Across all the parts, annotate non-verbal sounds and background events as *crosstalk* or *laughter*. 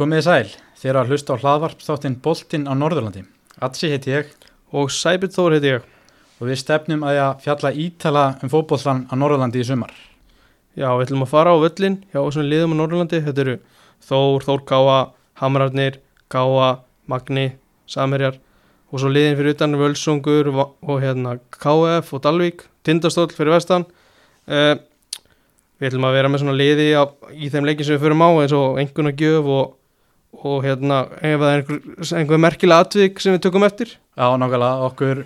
Komið sæl, þér að hlusta á hlaðvarp þáttinn Boltinn á Norðurlandi. Atsi heiti ég og Sæbjörn Þór heiti ég. og við stefnum að ég að fjalla ítala um fótbollan á Norðurlandi í sumar. Já, við ætlum að fara á völlin hjá þessum liðum á Norrlandi. Þetta eru Þór, Þór Káa, Hamrarnir, Káa, Magni, Samherjar og svo liðin fyrir utan Völsungur og hérna KF og Dalvík, Tindastóll fyrir vestan. Uh, við ætlum að vera með svona liði á, í þeim leikin sem við förum á eins og einhverna gjöf og, og hérna ef það er einhver, einhver merkilega atvik sem við tökum eftir. Já, nákvæmlega, okkur,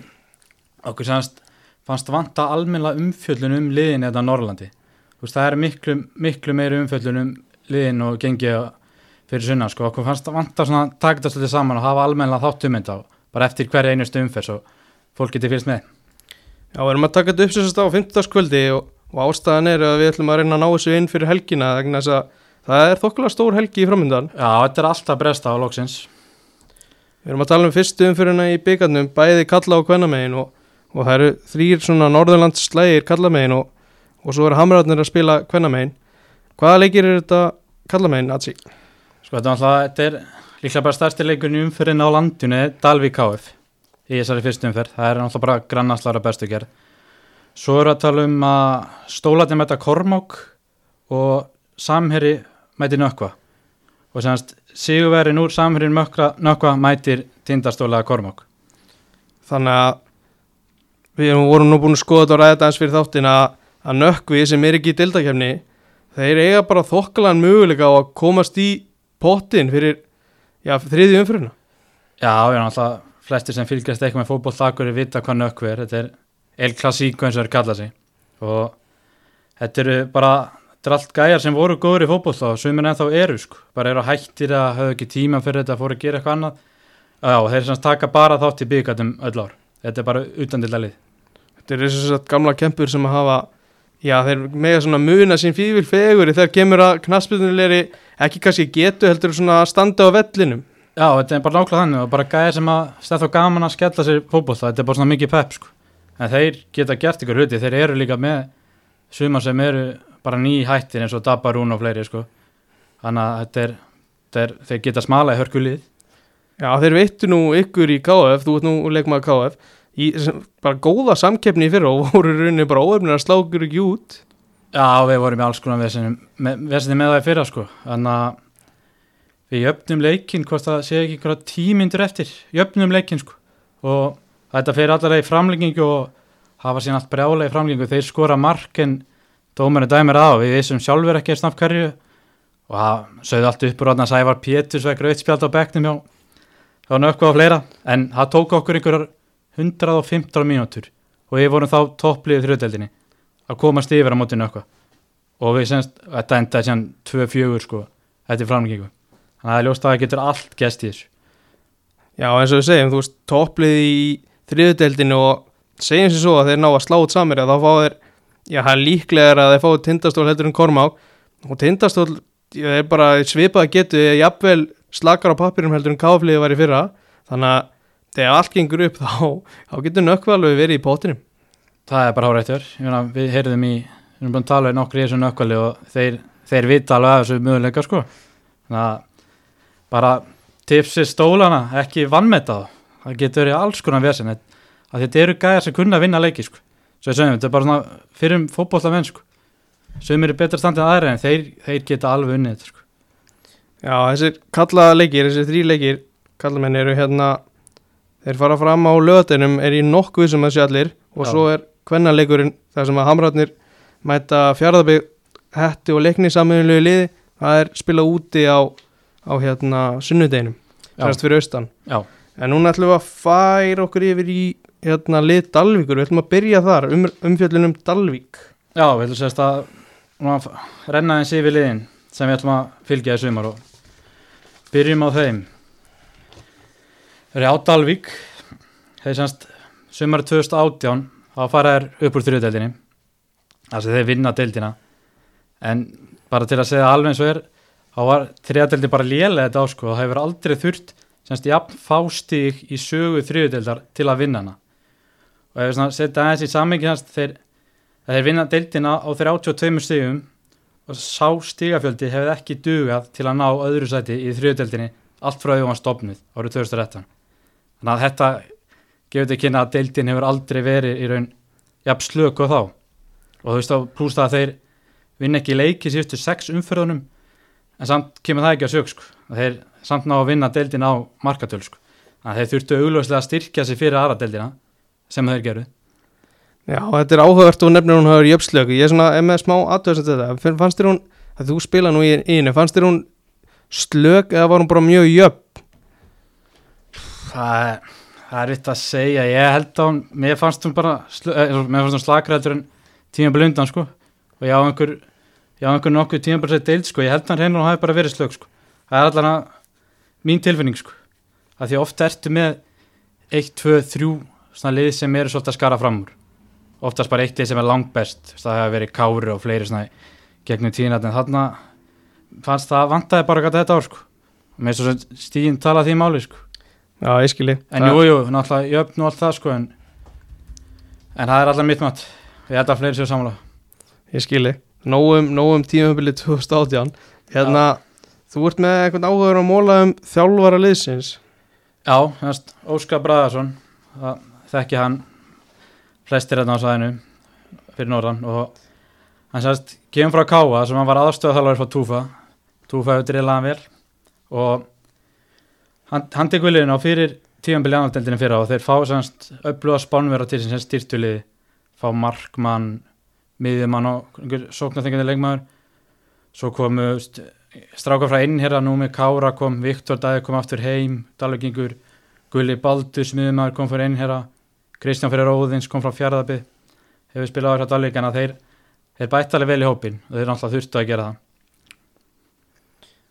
okkur semst fannst vanta almennilega umfjöllun um liðin þetta á Norðurlandi. Þú veist, það er miklu, miklu meiri umfjöllun um liðin og gengi fyrir sunna, sko. Okkur fannst vanta svona taka þetta svolítið saman og hafa almennilega þátt um þetta og bara eftir hverja einustu umferð svo fólk geti fylgst með. Já, við erum að taka þetta upp sagt á 50. kvöldi og, og ástæðan er að við ætlum að reyna að ná þessu inn fyrir helgina það er þokkulega stór helgi í framöndan. Já, þetta er alltaf bresta á loksins. Við erum að tala um fyrstu umfyrirna í byggarnum, bæði kalla og kvennamegin og, og það eru þrýr svona Norðurlands slægir kallamegin og, og svo eru hamrarnir að spila kvennamegin. Hvaða leikir er þetta kallamegin, Atsi? Sko þetta er alltaf, þetta er líklega bara stærsti leikurinn í umferðin á landinu, Dalvík KF í þessari fyrstu umferð, það er alltaf bara grannaslara bestu gerð. Svo eru að tala um að stólatni mæta Kormák og Samherri mæti Nökkva og semast Sigurverðin úr Samherri Nökkva mætir tindastólaða Kormák. Þannig að við erum- vorum nú búin að skoða þetta og ræða þetta eins fyrir þáttin að, að nökkvi sem er ekki í dildakefni, þeir eiga bara þokkalan möguleika á að komast í pottin fyrir já, þriði umfyrirna. Já, já, alltaf flestir sem fylgjast eitthvað með fótbolltakur vita hvað Nökkvi er, þetta er El Clasico eins og þeir kalla sig og þetta eru bara þetta er allt gæjar sem voru góður í fótboll og sumir ennþá eru sko, bara eru hættir að hafa ekki tíma fyrir þetta, fóru að gera eitthvað annað. Já, þeir sem sagt taka bara þátt í byggatum öll ár, þetta er bara utandildalið Þetta er þess að gamla kempur sem að hafa, já þeir mega svona muna sín fífil fegur þegar kemur að knaspitunulegri ekki kannski getu heldur svona að standa á vellinum. Já, þetta er bara nákvæmlega þannig og bara gæjar sem að stæða þá gaman að skella sér fótboll þetta er bara svona mikið pepp sko. En þeir geta gert ykkur hluti, þeir eru líka með sumar sem eru bara ný hættir eins og Dabarún og fleiri sko. Þannig að þetta þetta þeir geta smala í hörkulið Já þeir veittu nú ykkur í KF, þú ert nú leikmaður KF, í sem, bara góða samkeppni í fyrra og *laughs* voru rauninni bara óöfnir að slá ykkur ekki út. Já, við vorum í alls konar vesinni með, það í fyrra sko. Þannig að við jöfnum leikinn hvort það sé ekki einhverja tímyndur eftir. Jöfnum leikinn sko. Og þetta fer allar í framlengingu og hafa síðan allt brjálega í framlengingu. Þeir skora mark en dómarinn dæmir á við vissum sjálfur ekki að snabbt hverju. Og það sögðu allt upp úr að Sævar Péturs vekk rauðspjald á bekknum hjá hjá nökku og fleira. En það tók okkur einhverjar 115 mínútur og við vorum þá toppliðið þrjöldinni að komast yfir á móti nökku og við semst, þetta endaði síðan 2-4 sko, þetta er framlengingu. Þannig að það ljóst að það getur allt gæst í þessu. Já eins og við segjum, þú veist topplið í þriðudeldinu og segjum sér svo að þeir ná að slá út samir þá fá þeir, já það er líklega að þeir fá tindastól heldur en kormák. Og tindastól, er bara svipað að getu, jafnvel slakar á pappirum heldur en káfliði var í fyrra. Þannig að þegar allt gengur upp *laughs* þá, þá getur nökkvað alveg verið í pótinum það er bara hárættur, við heyrðum í við erum búin að tala um nokkur í þessu nökkvali og þeir, þeir vita alveg að þessu möguleika sko. Þannig að bara tipsi stólana, ekki vannmeta þá það getur verið alls konar vesen þetta eru gæjar sem kunna að vinna leiki sko. Svo ég segjum, þetta er bara svona fyrir um fótbollamenn sko. sem eru betra standið aðra en þeir, þeir geta alveg unnið þetta sko. Já, þessir kallaða leikir, þessir þrý leikir kallamenn eru hérna þeir fara fram á löðinum, er í nokkuð sem þessi allir og Já. svo er kvennaleikurinn þar sem að hamratnir mæta fjárðabig hætti og leikni samiðinlegu liði, það er spilað úti á, á hérna sunnudeginum, sérst fyrir austan Já, en núna ætlum við að færa okkur yfir í hérna lið Dalvíkur, við ætlum að byrja þar um, umfjöllun um Dalvík. Já, við ætlum sérst að renna eins yfir liðin sem við ætlum að fylgja í sumar og byrjum á þeim. Þeir eru á Dalvík þeir semst sumar 2018 þá fara þær upp úr þrjóðdeldinni þess að þeir vinna deildina. En bara til að segja alveg eins og er þá var þrjóðdeldi bara lélega þetta ásko og það hefur aldrei þurft semst jafn fástík í sögu þrjóðdeldar til að vinna hana og ef við setja aðeins í sammingi hans þeir, vinna deildina á 32 stigum og sá stigafjöldi hefði ekki dugað til að ná öðru sæti í þriðudeldinni allt frá auðvitað stopnud árið 2013 þannig að þetta gefur þetta kynna að deildin hefur aldrei verið í raun jafn slök og þá og þú veist þá plúst það að þeir vinna ekki leiki síðustu sex umferðunum en samt kemur það ekki að sög sko. þeir samt ná að vinna deildin á markatöl sko. þannig að þeir þurftu augljóslega að styrkja sig fyrir aðra deildina sem þeir geru Já, þetta er áhugavert og nefnir hún hafa jöfnslöku, ég er svona er með smá aðtöðsend þetta, fannst þér hún að þú spila nú í einu, fannst þér hún slök eða var hún bara mjög jöfn? Það er, það er vitt að segja. Ég held að hún, mér fannst hún bara eh, mér fannst hún slagræður en tíma blundan sko. Og ég á einhver ég á einhver nokkuð tíma bara sér deild sko. Ég held að hann reynir og hafi bara verið slök sko. Það er allan að mín tilfinning sko. Að því ofta ertu með 1, 2, 3 svona lið sem eru svolítið að skara fram úr. Oftast bara eitt lið sem er langt best það hefur verið kári og fleiri svona gegnum tíðin en þarna. Fannst það vantaði bara gæta þetta ár sko. Með svo sem stíðin tala því máli sko. Já, ég skilji en jú, jú, náttúrulega ég öfn og allt það sko en, en það er allar mitt mat. Ég held að fleiri séu samla Ég skilji, nógum, nógum tímabilið 2018 Hérna, þú ert með eitthvað áhugaður að móla um þjálfara liðsins. Já, þannig Óskar Bræðarsson það þekki hann flestir hérna á sæðinu fyrir norðan og hann sérst kemur frá Káa sem hann var aðstöðaþjálfari frá Túfa. Túfa hefur drillaði hann vel og hann, hann tekur liðin á fyrir tíðanbili annaðdeldinu fyrra og þeir fá sérst öfluga spánverða til sem styrtuliði fá markmann miðjumann og sóknarþengjandi leikmaður. Svo komu st- strákar frá einn hérna nú með Kára kom Viktor Dæði kom aftur heim Dalvikingur Gulli Baldur miðjumaður kom fyrir einn hérna Kristján fyrir Óðins kom frá fjaraðabið hefur spilað á hérna Dalvik en að þeir þeir bætt alveg vel í hópin og þeir náttúrulega þurftu að gera það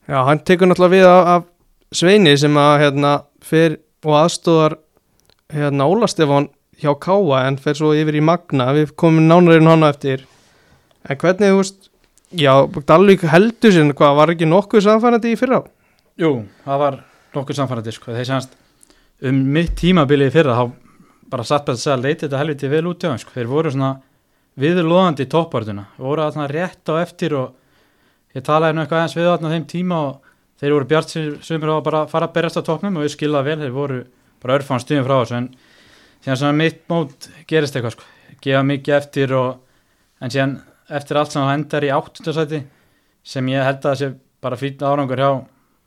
Já, hann tekur náttúrulega við af, af Sveini sem að hérna fer og aðstóðar hérna Óla Stefán hjá Káa en fer svo yfir í Magna við komum nánarinn hana eftir en hvernig þú veist já, Dalvík heldur sinn, hvað var ekki nokkuð samfærandi í fyrra? Jú, það var nokkuð samfærandi sko. þeir semast um mitt tímabilið fyrra þá bara satt bara að segja að leiti þetta helviti vel út hjá þeim sko. þeir voru svona viðlóðandi í toppártuna voru að rétt á eftir og ég talaði nú eitthvað aðeins við á þeim tíma og þeir voru bjart sem eru að bara fara að berjast á toppnum og við skilðað vel, þeir voru bara örfán stuðum frá þessu en síðan svona mitt mót gerist eitthvað sko, gefa mikið eftir og en síðan eftir allt sem það endar í áttundasæti sem ég held að það sé bara fýtt árangur hjá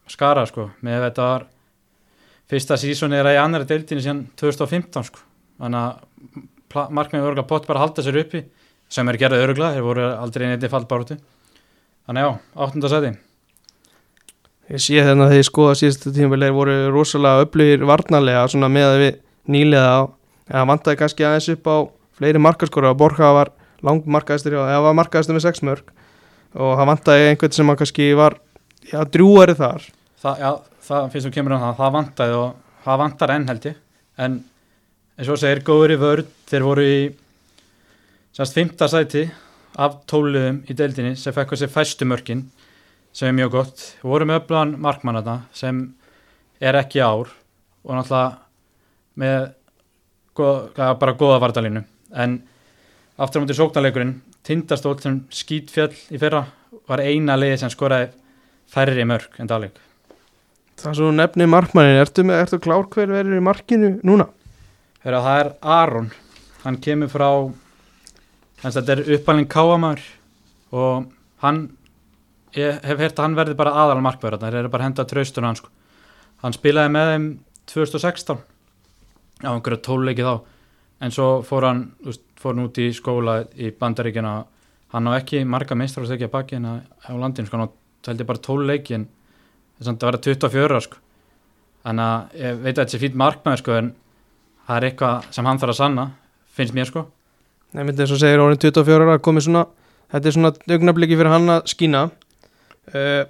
skara sko, með þetta var fyrsta sísoni er að í annari deildinu síðan 2015 sko, þannig að markmiðið örgulega pott bara halda sér uppi sem er gerðið örgulega, þeir voru aldrei neitt fallbáratu, þannig já, áttundasæti Ég sé þarna þegar ég skoða síðustu tímabilið voru rosalega öflugir varnarlega svona með að við nýlega á eða vantaði kannski aðeins upp á fleiri markaskóra og Borja var langmarkaðistur eða var markaðistur með sex mörg og það vantaði einhvern sem að kannski var já, drúari þar. Það, já, það finnst þú kemur á það, það vantaði og það vantar enn held ég. En eins og segir góður í vörð þeir voru í semst fymta sæti af tóluðum í deildinni sem fekk þessi fæstu mörkin sem er mjög gott, við vorum með öflagan markmann þarna sem er ekki ár og náttúrulega með góð, ja, bara góða vardalínu en aftur á mútið sóknarleikurinn tindastóll sem skýtfjall í fyrra var eina liði sem skoraði færri mörg en Dalík Það er svo nefni markmannin, ertu, ertu klár hver verður í markinu núna? Þegar það er Aron. Hann kemur frá að þetta er uppalinn káamæður og hann ég hef heyrt að hann verði bara aðal markverð þeir eru bara að henda traustun hans sko. hann spilaði með þeim 2016 á einhverju tóluleiki þá. En svo fór hann úst, fór hann út í skóla í bandaríkina hann á ekki marga segja baki en á landinu sko, hann held bara tóluleiki en það var 24 sko. þannig að ég veit að þetta sé fínt markmaður sko, en það er eitthvað sem hann þarf að sanna finnst mér sko. Nei, myndi þess að segja orðin 24 ára komið svona, þetta er svona augnabliki fyrir hann að skína. Uh,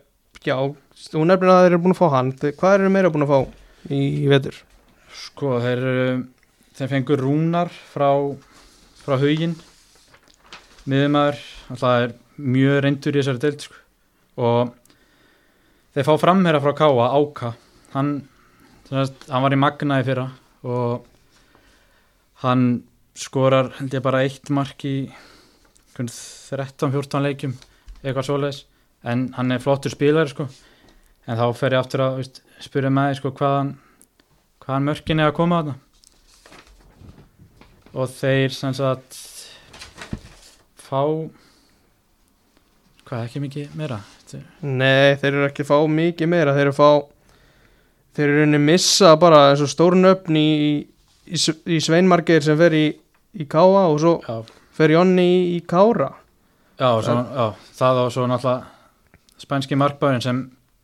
Já, þú nefnir að þeir eru búin að fá hann. Hvað eru meira búin að fá í, í vetur? Sko þeir, þeir fengur rúnar frá, frá haugin miðumæður, það er mjög reyndur í þessari deild sko. og þeir fá framherra frá Káa, Áka. Hann, hann var í Magnaði fyrra og hann skorar held ég bara eitt mark í 13-14 leikjum eitthvað svoleiðis. En hann er flottur spílar sko. En þá fer ég aftur að veist, spyrja með sko hvaðan hvaðan mörkin er að koma þarna. Og þeir sem sagt fá hvað ekki mikið meira? Þetta Nei, þeir eru ekki fá mikið meira. Þeir eru fá Þeir eru að missa bara eins og stórn öfn í, í, í Sveinmargeir sem fer í, í Káa og svo já, fer Jonni í, í Kára. Já, svo, já, það og svo náttúrulega spænski markbæðin sem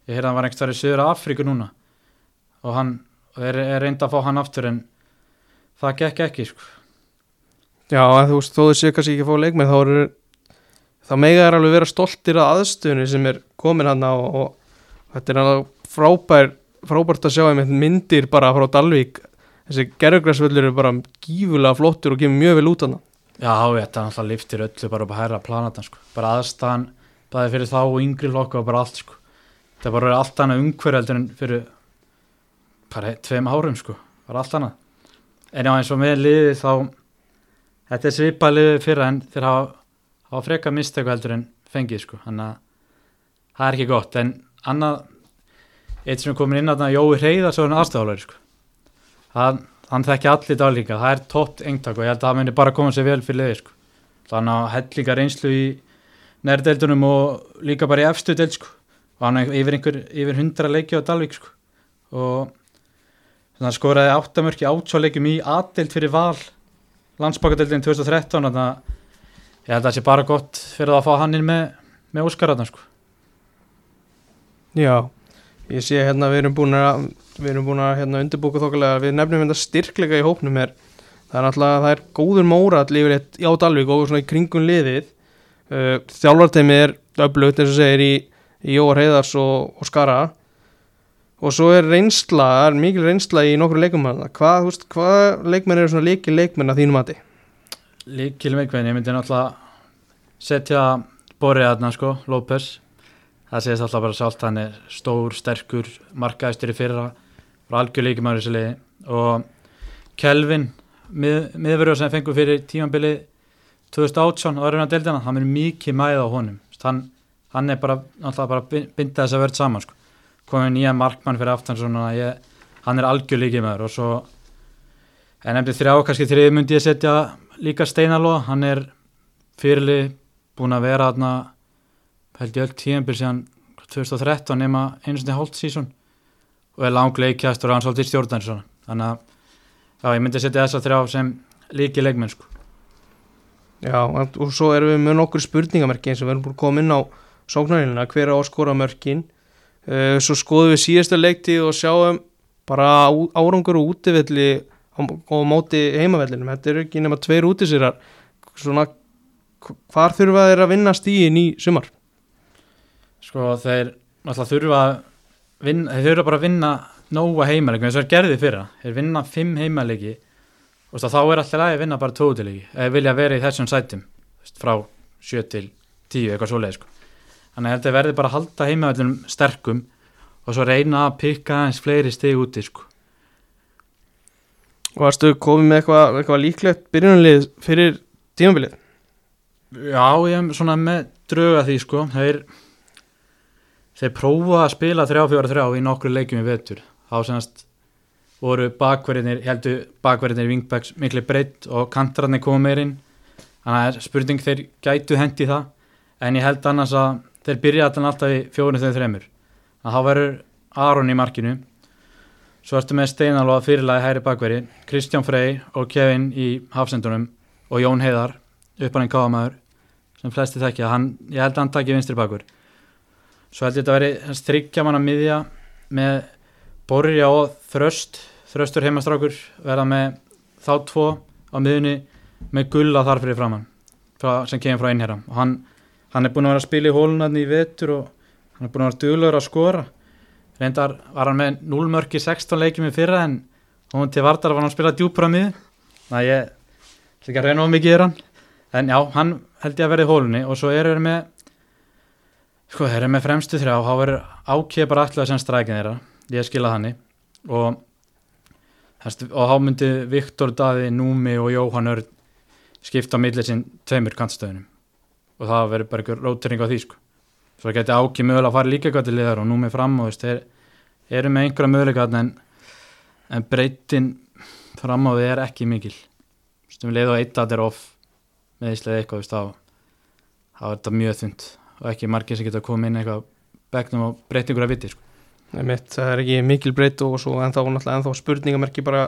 ég hann var einhvers þar í Suður Afríku núna. Og hann þeir er reynd að fá hann aftur en það gekk ekki sko. Já, þú veist, þó þau séu kannski ekki að fá leikmenn þá eru þá mega er alveg vera stoltir að aðstöðunni sem er komin hann og, og þetta er alveg frábær frábært að sjá einmitt myndir bara frá Dalvík þessi gerðugræsvöllur eru bara gífulega flottur og kemur mjög vel út hann Já, þetta náttúrulega liftir öllu bara upp að hæra planatan sko. bara aðstæðan, bæði fyrir þá og yngri lokka og bara allt sko. það er bara allt annað umhverjaldur en fyrir bara tveim árum sko. bara allt annað en já eins og með liði þá þetta er svipað liði fyrir en þeir hafa, freka mistöku heldur en fengið sko. þannig að það er ekki gott en annað eitt sem er komin inn að það Jói hann aðstæðalari sko. Hann, hann þekki allir dálíka, það er tótt engtak og ég held að það muni bara koma sér vel fyrir liði sko. þannig að hellinga reynslu í nærdeildunum og líka bara í efstu deild sko. og hann er yfir, einhver, yfir 100 leiki á Dalvík sko. og þannig að skoraði áttamörki átsváleikum í aðdeild fyrir val landsbakadeildin 2013 þannig að ég held að það sé bara gott fyrir að fá hann inn með, með Óskararna sko. Já, ég sé hérna við erum búin að við erum búin að hérna, undirbúka þokkulega við nefnum þetta styrkleika í hópnum hér það er náttúrulega, það er góður mórall yfirleitt á Dalvík og svona í kringum liðið. Uh, þjálfarteimi er öflugt eins og segir í, í Jóar Heiðars og, og Skara. Og svo er reynsla, það er mikil reynsla í nokkru leikum hann, hvað, hvað leikmenn eru svona leikil leikmenn að þínum mati? Líkil meikveðin, ég myndi náttúrulega setja Borið aðna sko, López. Það séðist alltaf bara sált, hann er stór, sterkur markaðistur í fyrra og algjör líkimæður í þessu liði. Og Kelvin, mið, miðverður sem fengur fyrir tímanbili 2018 og öðruna deildina, hann er mikið mæða á honum, hann, hann er bara bara bin- binda þess að verða saman sko. komið nýja markmann fyrir aftan svona, ég, hann er algjör líkimæður og svo en nefndi þrjá, kannski þriði myndi ég setja líka Steinaló, hann er fyrirlið búin að vera held ég öll tíðanbyrð síðan 2013 nema einu sinni hálft sísón og er langleikjastur og hann svolítið stjórnarnir svona þannig að já, ég myndi setja þessa þrjá sem líki leikmenn sko. Já, og svo erum við með nokkur spurningamerki eins og við erum búin að koma inn á sóknarínuna, hver að skora mörkin uh, svo skoðum við síðasta leiktíð og sjáum bara árangur og útivelli á móti heimavellinum, þetta eru ekki nema tveir útisýrar svona hv- hvar þurfa þeir að vinna stíðin í sumar? sko þeir náttúrulega þurfa að vinna, þeir þurfa bara að vinna nóga heimaleiki eins og þeir gerði fyrra þeir vinna fimm heimaleiki og þá er alltaf lægi að vinna bara tótileiki eða vilja vera í þessum sætum frá 7 til 10 eitthvað svoleið sko. þannig að þeir verði bara að halda heimavellunum sterkum og svo reyna að pikka aðeins fleiri stig úti sko. Og varstu komið með eitthvað, eitthvað líklegt byrjunarlið fyrir tímabilið? Já, ég er svona með drauga því sko þeir þeir prófa að spila 3-4-3 í nokkru leikjum í vetur. Þá semast voru bakverðinir heldur bakverðinir vingbæks miklu breytt og kantrarnir koma meir inn. Þannig að spurning þeir gætu hendi það. En ég held annars að þeir byrja alltaf í 4-3-3 þannig að þá verður Aron í markinu. Svo ertu með Steinalóða fyrirlagi hæri bakverði Kristján Frey og Kevin í hafsendunum og Jón Heiðar uppaninn káðamæður sem flesti þekkja, hann, ég held að hann takki vinstri bakur svo held ég þetta að veri þryggja manna miðja með Borja og Þröst. Þröstur heimastrákur verða með þá tvo á miðunni með gulla þar fyrir framann frá, sem kemur frá einherra og hann, hann er búin að vera að spila í hólunarni í vetur og hann er búin að vera duðlegur að skora. Reyndar var hann með 0 mörk í 16 leikjum í fyrra en hún til Vardar var hann að spila djúpra miðu þannig að ég ætla ekki að reyna of mikið er hann en já, hann held ég að verði í hólunni og svo eru þeir með sko, þeir eru með fremstu þrjá þá verður ákveð bara allir sem strækin þeirra. Ég skila þannig. Og, og þá myndi Viktor Daði, Númi og Jóhann Örn skipta á millir sinn tveimur kantstöðunum. Og það verður bara einhver rótering á því sko. Svo geti áki mögulega að fara líka eitthvað til liðar og nú með fram og þeir eru með einhverja möguleika þarna en, en breytin fram á því er ekki mikil. Þú veist, um leið og eitt að þetta er off meðislega eitthvað, þú veist, þá þá er þetta mjög þund og ekki margir sem geta komið inn eitthvað begnum og breyta einhverja viti sko. Nei, mitt, það er ekki mikil breytt og svo ennþá, ennþá spurningamerki bara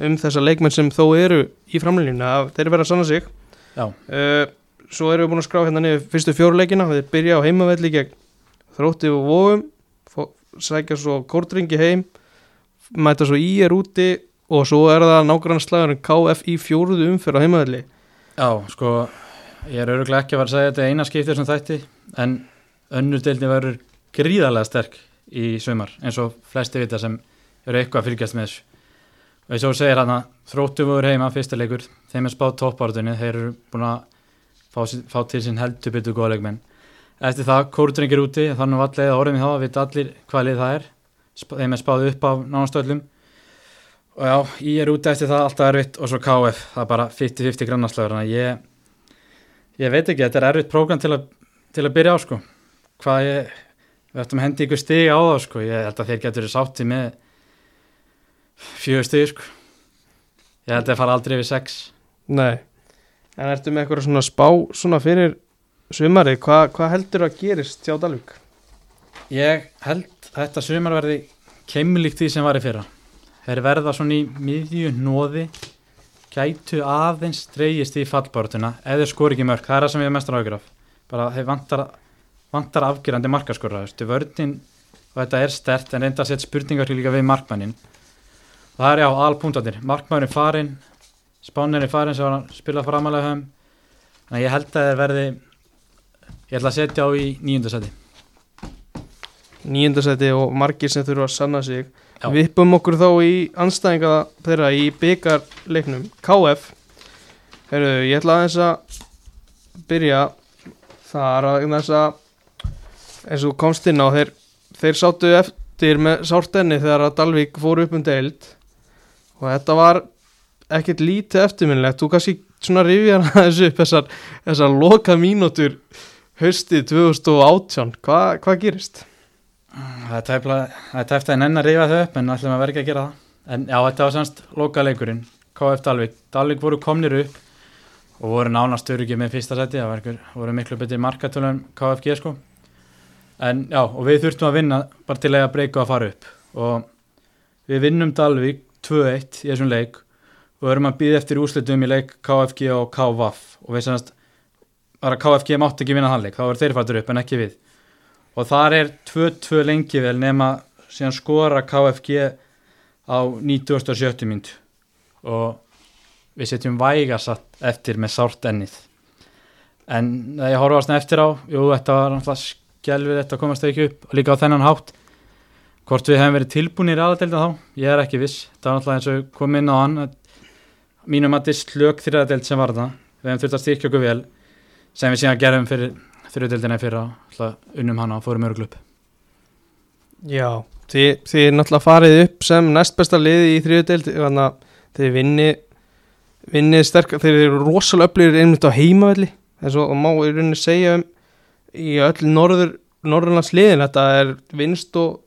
um þessa leikmenn sem þó eru í framlýninu að þeir eru verið að sanna sig. Já, uh, Svo erum við búin að skrá hérna niður fyrstu fjóruleikina Þeir byrja á heimavelli gegn þrótti og vóum fó- Sækja svo kórdringi heim Mæta svo í er úti Og svo er það nágrannslagurinn KF í fjóruðu umfyrir á heimavelli. Já, sko, ég er öruglega ekki að fara að segja þetta eina skiptir sem þætti en önnur deildin verður gríðarlega sterk í sumar eins og flesti vita sem eru eitthvað að fylgjast með þessu. Og eins og segir hann að þróttu voru heima fyrsta leikur, þeim er spáð toppártunni þeir eru búin að fá, fá til sín heldur byttu góða leikmenn. Eftir það kórdrengir úti þannig var allir orðið með þá að vita allir hvað lið það er. Þeim er spáð upp af nánastöldum og já, ég er úti eftir það alltaf erfitt og svo KF, það er bara 50-50 grannarslögur þannig að ég ég veit ekki, þetta er erfitt prógram til að, til að byrja á sko. Hvað ég, við ættum að hendi ykkur stig á það sko, ég held að þeir getur sátti með fjögur stig sko. Ég held að það fara aldrei yfir sex. Nei. En ertu með eitthvað svona spá svona fyrir sumari Hva, Hvað heldur að gerist hjá Dalvik? ég held að þetta sumar verði keimlíkt því sem var í fyrra. Þeir verða svona í miðju nóði gætu aðeins dreigist í fallbártuna þeir skori ekki mörg, það er það sem ég er mestar áhugur af bara þeir vantar, vantar afgerandi markaskorra, þú veist, vördin og þetta er stert en reynda að setja spurningar líka við markmannin og það er já, alpúntanir, markmannin farin spánir er farin sem var að spila framalega höfum þannig að ég held að þeir verði ég ætla að setja á í nýjundasæti Níundasæti og margir sem þurfa að sanna sig. Já. Vippum okkur þá í anstæðinga þeirra í byggarleiknum KF Heyrðu, ég ætla aðeins að byrja þar að þess að eins og komst inn á þeir, þeir sátu eftir með sártenni þegar að Dalvík fór upp um deild. Og þetta var ekkert lítið eftirminnlegt þú kannski svona rifjar *laughs* aðeins upp þessar, þessar loka mínútur haustið 2018 Hva, hvað gerist? Það er það er tæft að nenn að reyfa þau upp en ætlum að verða ekki að gera það. En já, þetta var semst loka leikurinn KF Dalvik, Dalvik voru komnir upp og voru nánast öruggir með fyrsta seti það var voru miklu betri markatölum KFG sko. En já, og við þurftum að vinna bara til að breyka og að fara upp. Og við vinnum Dalvik 2-1 í þessum leik og erum að býða eftir úslitum í leik KFG og KVAF og við semst bara KFG mátti ekki vinna þann leik, þá voru þeir fættur upp en ekki við. Og þar er 2-2 lengi vel nema síðan skora KFG á 97. mynd og við setjum vægasatt eftir með sárt ennið. En það ég horfast eftir á jú þetta var náttúrulega skelfið þetta komast ekki upp og líka á þennan hátt. Hvort við hefum verið tilbúinir í aðaldelda þá? Ég er ekki viss, það var náttúrulega eins og komum inn á hann mínum að þetta er slök þriðadeld sem var það við hefum þurft að styrkja okkur vel sem við síðan gerðum fyrir þriðadeldina fyrir að unnum hana og fórum öruglu upp. Já, þið, þið náttúrulega farið upp sem næst besta liði í að þið vinni vinni sterk, þeir eru rosalega öflugir einmitt á heimavelli eins og má í rauninni segja um í öll norður, norðurlands liðin þetta er vinst og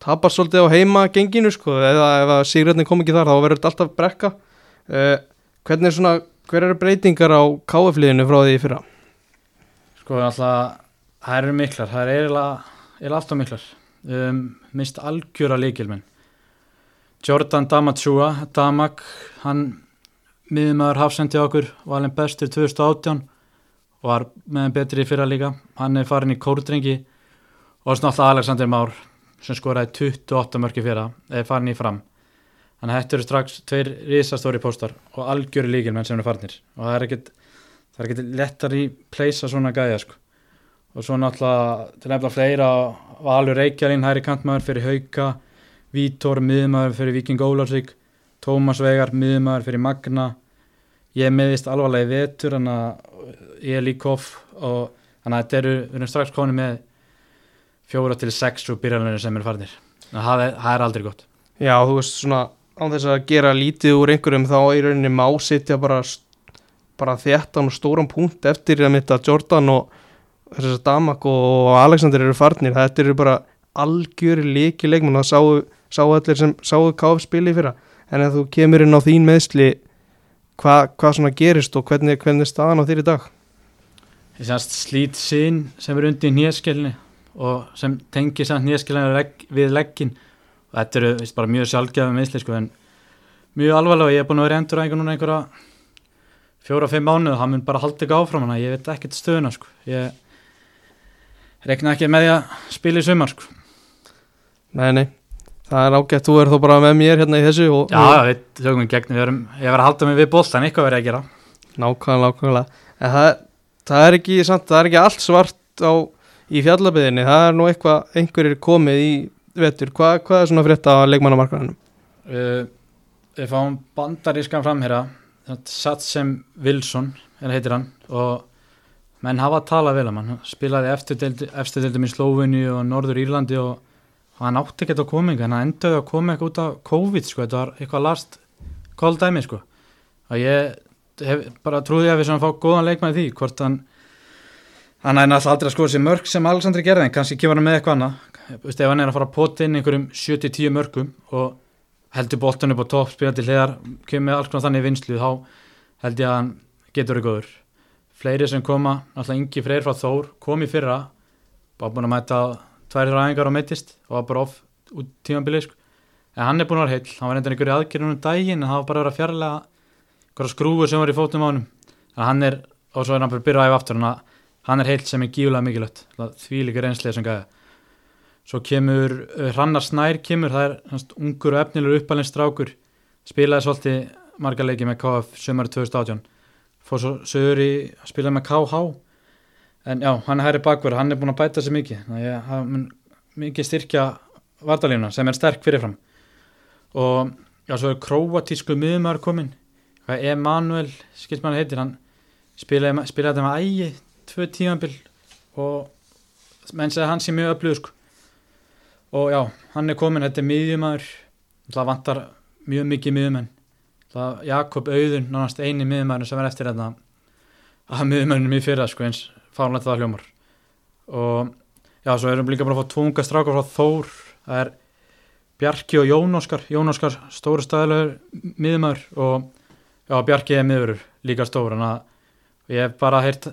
tapar svolítið á heima genginu sko eða ef að sigrætni kom ekki þar þá verður þetta alltaf brekka uh, hvernig er svona, hver eru breytingar á KF liðinu frá því fyrra? Sko alltaf, það eru miklar, það er eiginlega alltaf miklar. Um, mist algjöra líkilmenn. Jordan Damatsua, Damak, hann miðumöður hafsendi okkur, alveg bestur 2018 og var meðan betri fyrra líka. Hann er farin í kórdrengi og svona alltaf Alexander Már sem skoraði 28 mörki fyrra, er farin í fram. Þannig að þetta eru strax tveir risastóri póstar og algjöri líkilmenn sem eru farnir og það er ekkit það er ekki lettar í pleysa svona gæja sko. og svo náttúrulega til nefnilega fleira Valur Reykjavín, hæri kantmaður fyrir Hauka Vítor, miðmaður fyrir Viking Ólarsvík Tómas Vegar, miðmaður fyrir Magna ég meðist alvarlega í vetur ég er líkoff og þannig að þetta eru, við erum strax konið með fjóra til sex og byrjarlega sem þannig að það er, það er aldrei gott. Já, þú veist svona án þess að gera lítið úr einhverjum þá í rauninni má sitja bara, bara þéttan og stóran punkt eftir að mitta Jordan og, þess að Damak og Alexander eru farnir. Þetta eru bara algjör leiki leikmenn og sáu, sáu allir sem sáu KF spili í fyrra. En ef þú kemur inn á þín meðsli hvað hva svona gerist og hvernig, hvernig er staðan á þér í dag? Ég semst slít sín sem er undir nýjaskilni og sem tengir samt nýjaskilni legg, við leggin og þetta eru veist, bara mjög sjálfgefum meðsli sko en mjög alvarlega og ég er búin að vera endur einhvern núna einhverja fjóra-fimm mánuð og það mun bara halda ekki áfram hana, ég veit ekkert stöðuna sko. Ég rekna ekki með því að spila í sumar sko. Nei, nei, það er ágætt, þú er þó bara með mér hérna í þessu og, Já, já, við tökum við gegn, við erum, ég var að halda mig við bóltan, eitthvað verið að gera. Nákvæmlega, nákvæmlega. En það, það er ekki samt, það er ekki allt svart á, í fjallabiðinni Það er nú eitthvað, einhverjir komið í vetur. Hvað, hvað er svona frétta á leikmannamarkaðanum? uh, Við fáum bandarískan framherra Satsem Wilson heitir hann og menn hafa að tala vel um hann. Hann spilaði eftirdeildum í Slóvinni og Norður Írlandi og og hann átti ekki að koma en hann endaði að koma ekki út af COVID sko, þetta var eitthvað last call dæmi sko. Og ég hef, bara trúði að við svona fá góðan leikmæði því hvort hann hann er náttúrulega aldrei að skoða sér mörg sem Alexandri gerði en kannski kemur hann með eitthvað annað. Ef hann er að fara að pota inn einhverjum 70-10 mörgum og heldur boltan upp á topp spila til hliðar, kemur alls konar þannig vinslu þá held ég að hann getur verið góður. Fleiri sem koma, náttúrulega yngi freyr frá Þór kom í fyrra, bara búin að mæta tvær ræðingar á meittist og var bara off út tímanbilið sko. en hann er búin að vera heill, hann var reyndan einhverju aðgerðunum daginn en það var bara að vera fjarlæga skrúfur sem var í fótum á hann en hann er, og svo er hann bara að byrja að æfa aftur hann er heill sem er gífulega mikilvægt. Því líka reynslið sem gæða svo kemur, uh, Hrannar Snær kemur, það er hans, ungur og efnilur uppalinn spilaði svolítið marga leiki með KF sömari 2018 fór svo sögur í að spila með KH en já, hann er hæri bakverð, hann er búin að bæta sér mikið. Þannig að mikið styrkja vardalífuna sem er sterk fyrirfram. Og já, svo er króatísku miðumar komin Emanuel, skilt mann heitir hann spilaði, spilaði þetta með ægi tvö tímanbill og menn segði hann sé mjög öflugur sko. og já, hann er komin þetta er miðjumar það vantar mjög mikið miðjumenn. Jakob Auðun, nánast eini miðjumar sem er eftir þetta að miðjumennum í fyrra sko eins fárlega það hljómar. Og já, svo erum við líka bara að fá tvunga strákar frá Þór. Það er Bjarki og Jón Óskar. Jón Óskar stóru staðilegur miðumar og já, Bjarki er miðurur líka stór. En að ég hef bara heyrt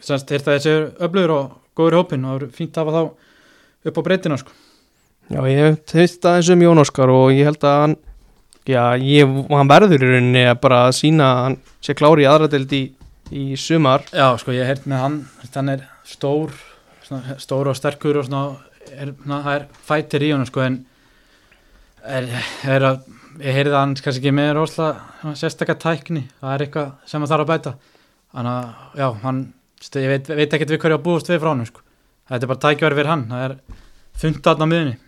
semst heyrt að þessi er öflugur og góður í hópin og það er fínt að hafa þá upp á breytina sko. Já, ég hef heyrt að þessu um Jón Óskar og ég held að hann já, ég, hann verður í rauninni að bara sína hann sé klári í aðradeld í í sumar. Já, sko, ég hef með hann. Hann er stór svona, stór og sterkur og svona, er, svona það er fættir í hann, sko, en er, er að ég heyrði að hann kannski ekki með rosalega sérstakka tækni, það er eitthvað sem það þarf að bæta. Þannig að, já, hann ég veit, veit ekki við hverju að búast við frá hann, sko. Þetta er bara tækverð fyrir hann, það er fundat á miðunni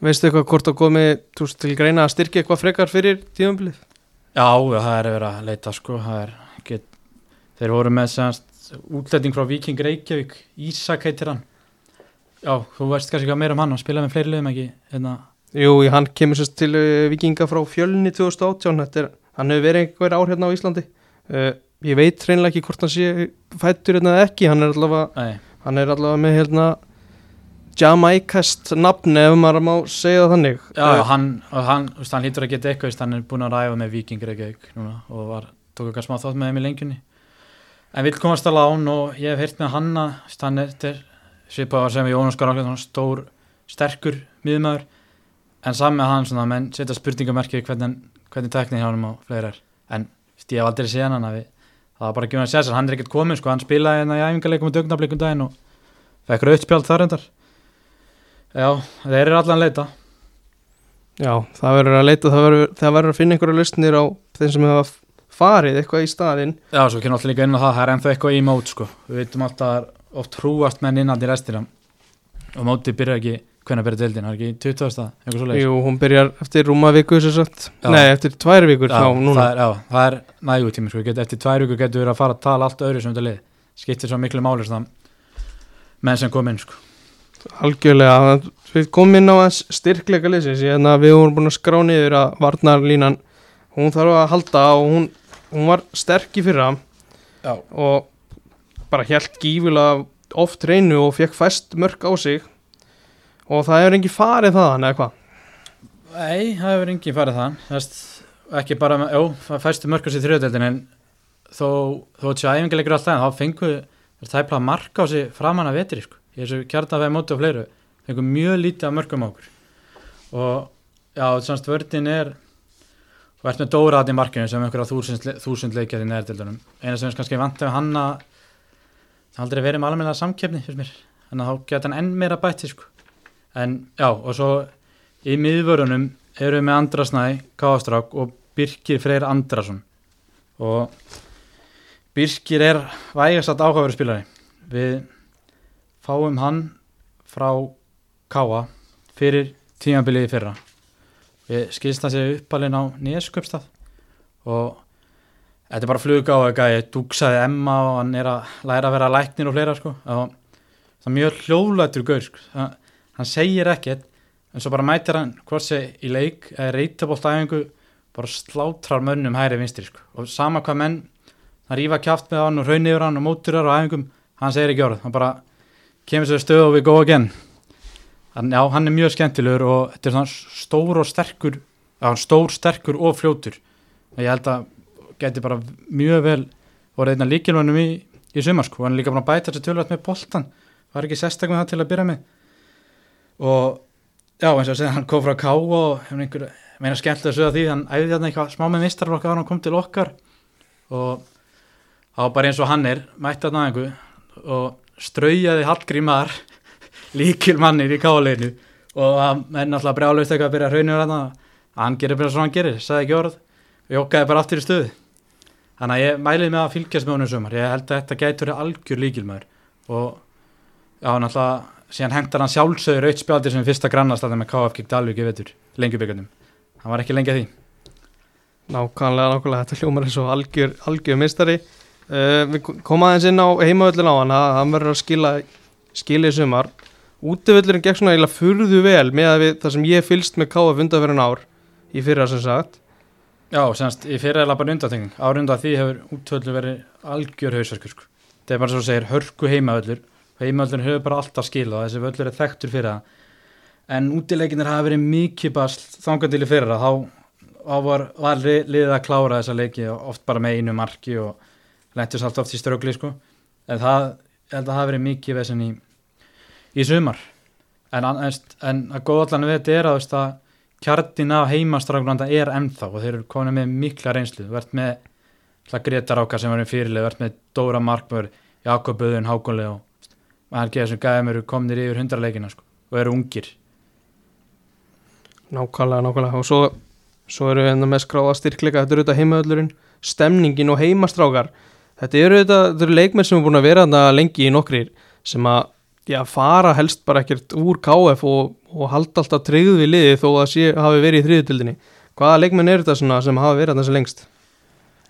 Veistu eitthvað hvort að komi til greina að styrkja eitthvað frekar fyrir tíðanbilið? Já, það er verið að leita, sko það er Þeir voru með semst útlæting frá Viking Reykjavík, Ísak heitir hann. Já, þú veist kannski hvað meira um hann, hann spilaði með fleiri liðum ekki. Hérna. Jú, hann kemur sérst til uh, Vikinga frá fjölni 2018, er, hann hefur verið einhver ár hérna á Íslandi. Uh, ég veit reynilega ekki hvort hann sé fættur hérna ekki, hann er allavega, hann er allavega með hérna Jamaikast nafni ef maður má segja þannig. Já, uh, hann, hann, hann lítur að geta eitthvað, hann er búin að ræfa með Viking Reykjavík núna og var, tók okkar smá þátt með þeim í lengjunni en vil komast að lán og ég hef heyrt með hanna hann er svipað að segja Jónas Garðar stór, sterkur miðumæður en saman með hann svona, menn setja spurningamerki hvernig, hvernig tekník hjá hann og fleira er. En ég hef aldrei séð hann að við, það var bara ekki um að segja sér hann er ekkert komið, sko, hann spilaði hérna í æfingarleikum og dögnablikum daginn og fekk rauðspjált þar endar já, þeir eru allan leita. Já, það verður að leita það verður að finna einhverja lustnir á þeim sem hefa farið eitthvað í staðin Já, svo kynna alltaf líka inn á það, það er ennþá eitthvað í mót sko. við veitum alltaf oft hrúast menn inn að í restina og móti byrja ekki, hvernig byrja deildin, það er ekki 20. eitthvað svo leiðis Jú, hún byrjar eftir rúma viku Nei, eftir tvær vikur já, það er, já, það er nægu tími sko. eftir tvær vikur getur við að fara að tala allt öðru sem þetta lið, skiptir svo miklu máli menn sem kom inn sko. Algjörlega, við komum inn á styrkleika liðsins, við vorum búin að skrá niður að varnarlínan hún þarf að halda og hún hún var sterk í fyrra Já. og bara helt gífulega oft reynu og fekk fæst mörg á sig og það hefur engin farið þaðan eða hvað Nei, það hefur enginn farið það Þess, ekki bara, jú, það fæstu mörgast í þriðudeldin en þó, þó þessi æfingarleikur alltaf en þá fengu þeir tæpla marka á sig framan að vetri sko. í þessu kjartafæði móti og fleiru fengu mjög lítið af mörgum á okkur og já, semst vördin er og ert með Dórat í markinu sem einhverja þúsund, þúsund leikjað í neðardildunum eina sem er kannski vant ef hann að það aldrei verið með almenna samkeppni fyrir mér, þannig að þá geta hann enn meira bætti sko. en já, og svo í miðvörunum eru við með Andrasnæ, Káastrák og Birkir Freyr Andrason. Og Birkir er vægast að áhugaveru spilari. Við fáum hann frá Káa fyrir tímabiliði fyrra skilst það sér uppalinn á Nésköpstað og þetta er bara flug á að gæði dúksaði Emma og hann er að læra að vera læknir og fleira sko og það er mjög hljóðlættur gaur sko. Það- hann segir ekkert en svo bara mætir hann hvort sé í leik eða reytabólt æfingu bara slátrar mönnum hæri vinstri sko. og sama hvað menn hann rífa kjáft með hann og raun yfir hann og mótur þar á æfingum hann segir ekki orð, hann bara kemur sér stöð og við go again hann, já, hann er mjög skemmtilegur og þetta er svona stór og sterkur já, stór, sterkur og fljótur. Og ég held að geti bara mjög vel voru einna líkilvænum í, í sumar sko, hann er líka bara að bæta sér tölvægt með boltan var ekki sérstaklega með það til að byrja með. Og já eins og að segja hann kom frá K og hefur einhver meina skemmtilega að sögja því hann æði þarna eitthvað smá með mistarflokka hann kom til okkar. Og þá bara eins og hann er mætti þarna einhver og straujaði Hallgrímar líkilmannir í K-leginu og hann er náttúrulega brjálaust eitthvað að byrja að hraunir þarna. Hann gerir bara svo hann gerir, sagði ekki orð. Og jokkaði bara aftur í stöðu þannig að ég mælið með að fylgjast með honum sumar. Ég held að þetta gætur algjör líkilmaður og já, náttúrulega síðan hendar hann sjálfsögur aukt spjaldir sem fyrsta grannast að það með KF gegn Dalvík í vetur, lengjubikandum hann var ekki lengi að því. Nákvæmlega, nákvæmlega, þetta hljómar eins og algjör, algjör mistari uh, Við komum aðeins inn á heimavöllin á hann. Hann verður að skila í sumar Útivöllurinn gekk svona eiginlega furðu vel með að við það sem ég fylst með KF undanferðin ár í fyrra sem sagt Já, semst, í fyrir er bara undatenging árunda því hefur útvöldur verið algjör hausverkur sko. það er bara svo að segir hörku heimavöllur heimavöllur hefur bara alltaf skilað þessi völlur er þekktur fyrir það en útileikinir hafa verið mikið bara þangandili fyrir það þá, þá var, var li- liðið að klára þessa leiki oft bara með einu marki og lentur allt oft í strögli sko. en það, í, sumar. En, en, að góða allan við þetta er að, veist, að kjartin af heimastráklanda er ennþá og þeir eru komin með mikla reynslu. Ert með hlað Greta Ráka sem var í fyrirlið, ert með Dóra Markmör Jakob Böðun, Hákonlega og maður geða sem gæðum eru kominir yfir hundra leikina sko, og eru ungir. Nákvæmlega, nákvæmlega. Og svo, svo eru við enda með skráða styrkleika. Þetta eru þetta heimavöllurinn, stemningin og heimastrákar. Þetta eru þetta, þetta eru leikmenn sem er búin að vera lengi í nokkrir sem að já, fara helst bara ekkert úr KF og, og halda alltaf tryggð við liði þó að sé, hafi verið í þriðutildinni hvaða leikmenn eru þetta svona sem hafa verið sem lengst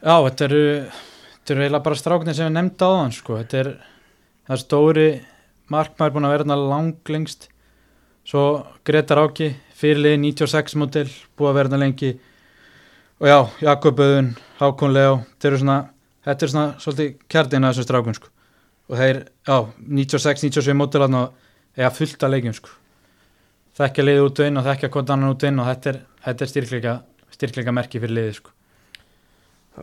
Já, þetta eru þetta eru eiginlega bara stráknir sem við nefndi á þann sko. þetta er, það er stóri Markmær búin að vera þarna langlengst svo Greta Ráki fyrirlið 96 model búið að vera lengi og já, Jakob Böðun, Hákon Leo þetta eru svona, þetta er svona svolítið kjartin að þessum strákun sko. Og þeir, já, 96-97 model þarna eða fullt að leikjum sko. þekkja liðið út og inn og þekkja hvort annan út og inn og þetta er, þetta er styrkleika, styrkleika merki fyrir liðið sko.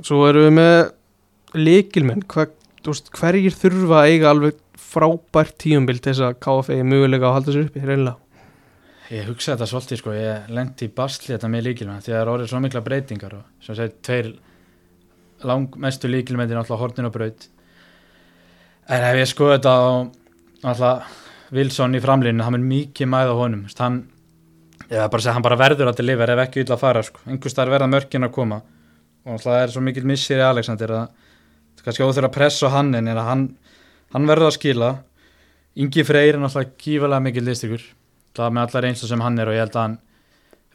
Svo erum við með leikilmenn Hva, veist, hverjir þurfa að eiga alveg frábært tíumbil til þess að KF eigi mögulega að halda sér uppi reynilega Ég hugsa þetta svolítið sko, ég lendi í basli þetta með líkilmenn því að það er orðið svo mikla breytingar og sem segir tveir langmestu líkilmenn er náttúrulega hortin og braut en ef ég sko þetta á náttúrulega Wilson í framlýninu, hann er mikið mæð á honum hann, segja, hann bara verður að deliver ef ekki illa að fara sko, einhvers staðar verða mörkin að koma. Og náttúrulega það er svo mikil missir í Alexander að kannski óþur að pressa hann en hann, hann verður að skila. Ingi Freyr er náttúrulega kífalega mikil listikur það með allar einslu sem hann er og ég held að hann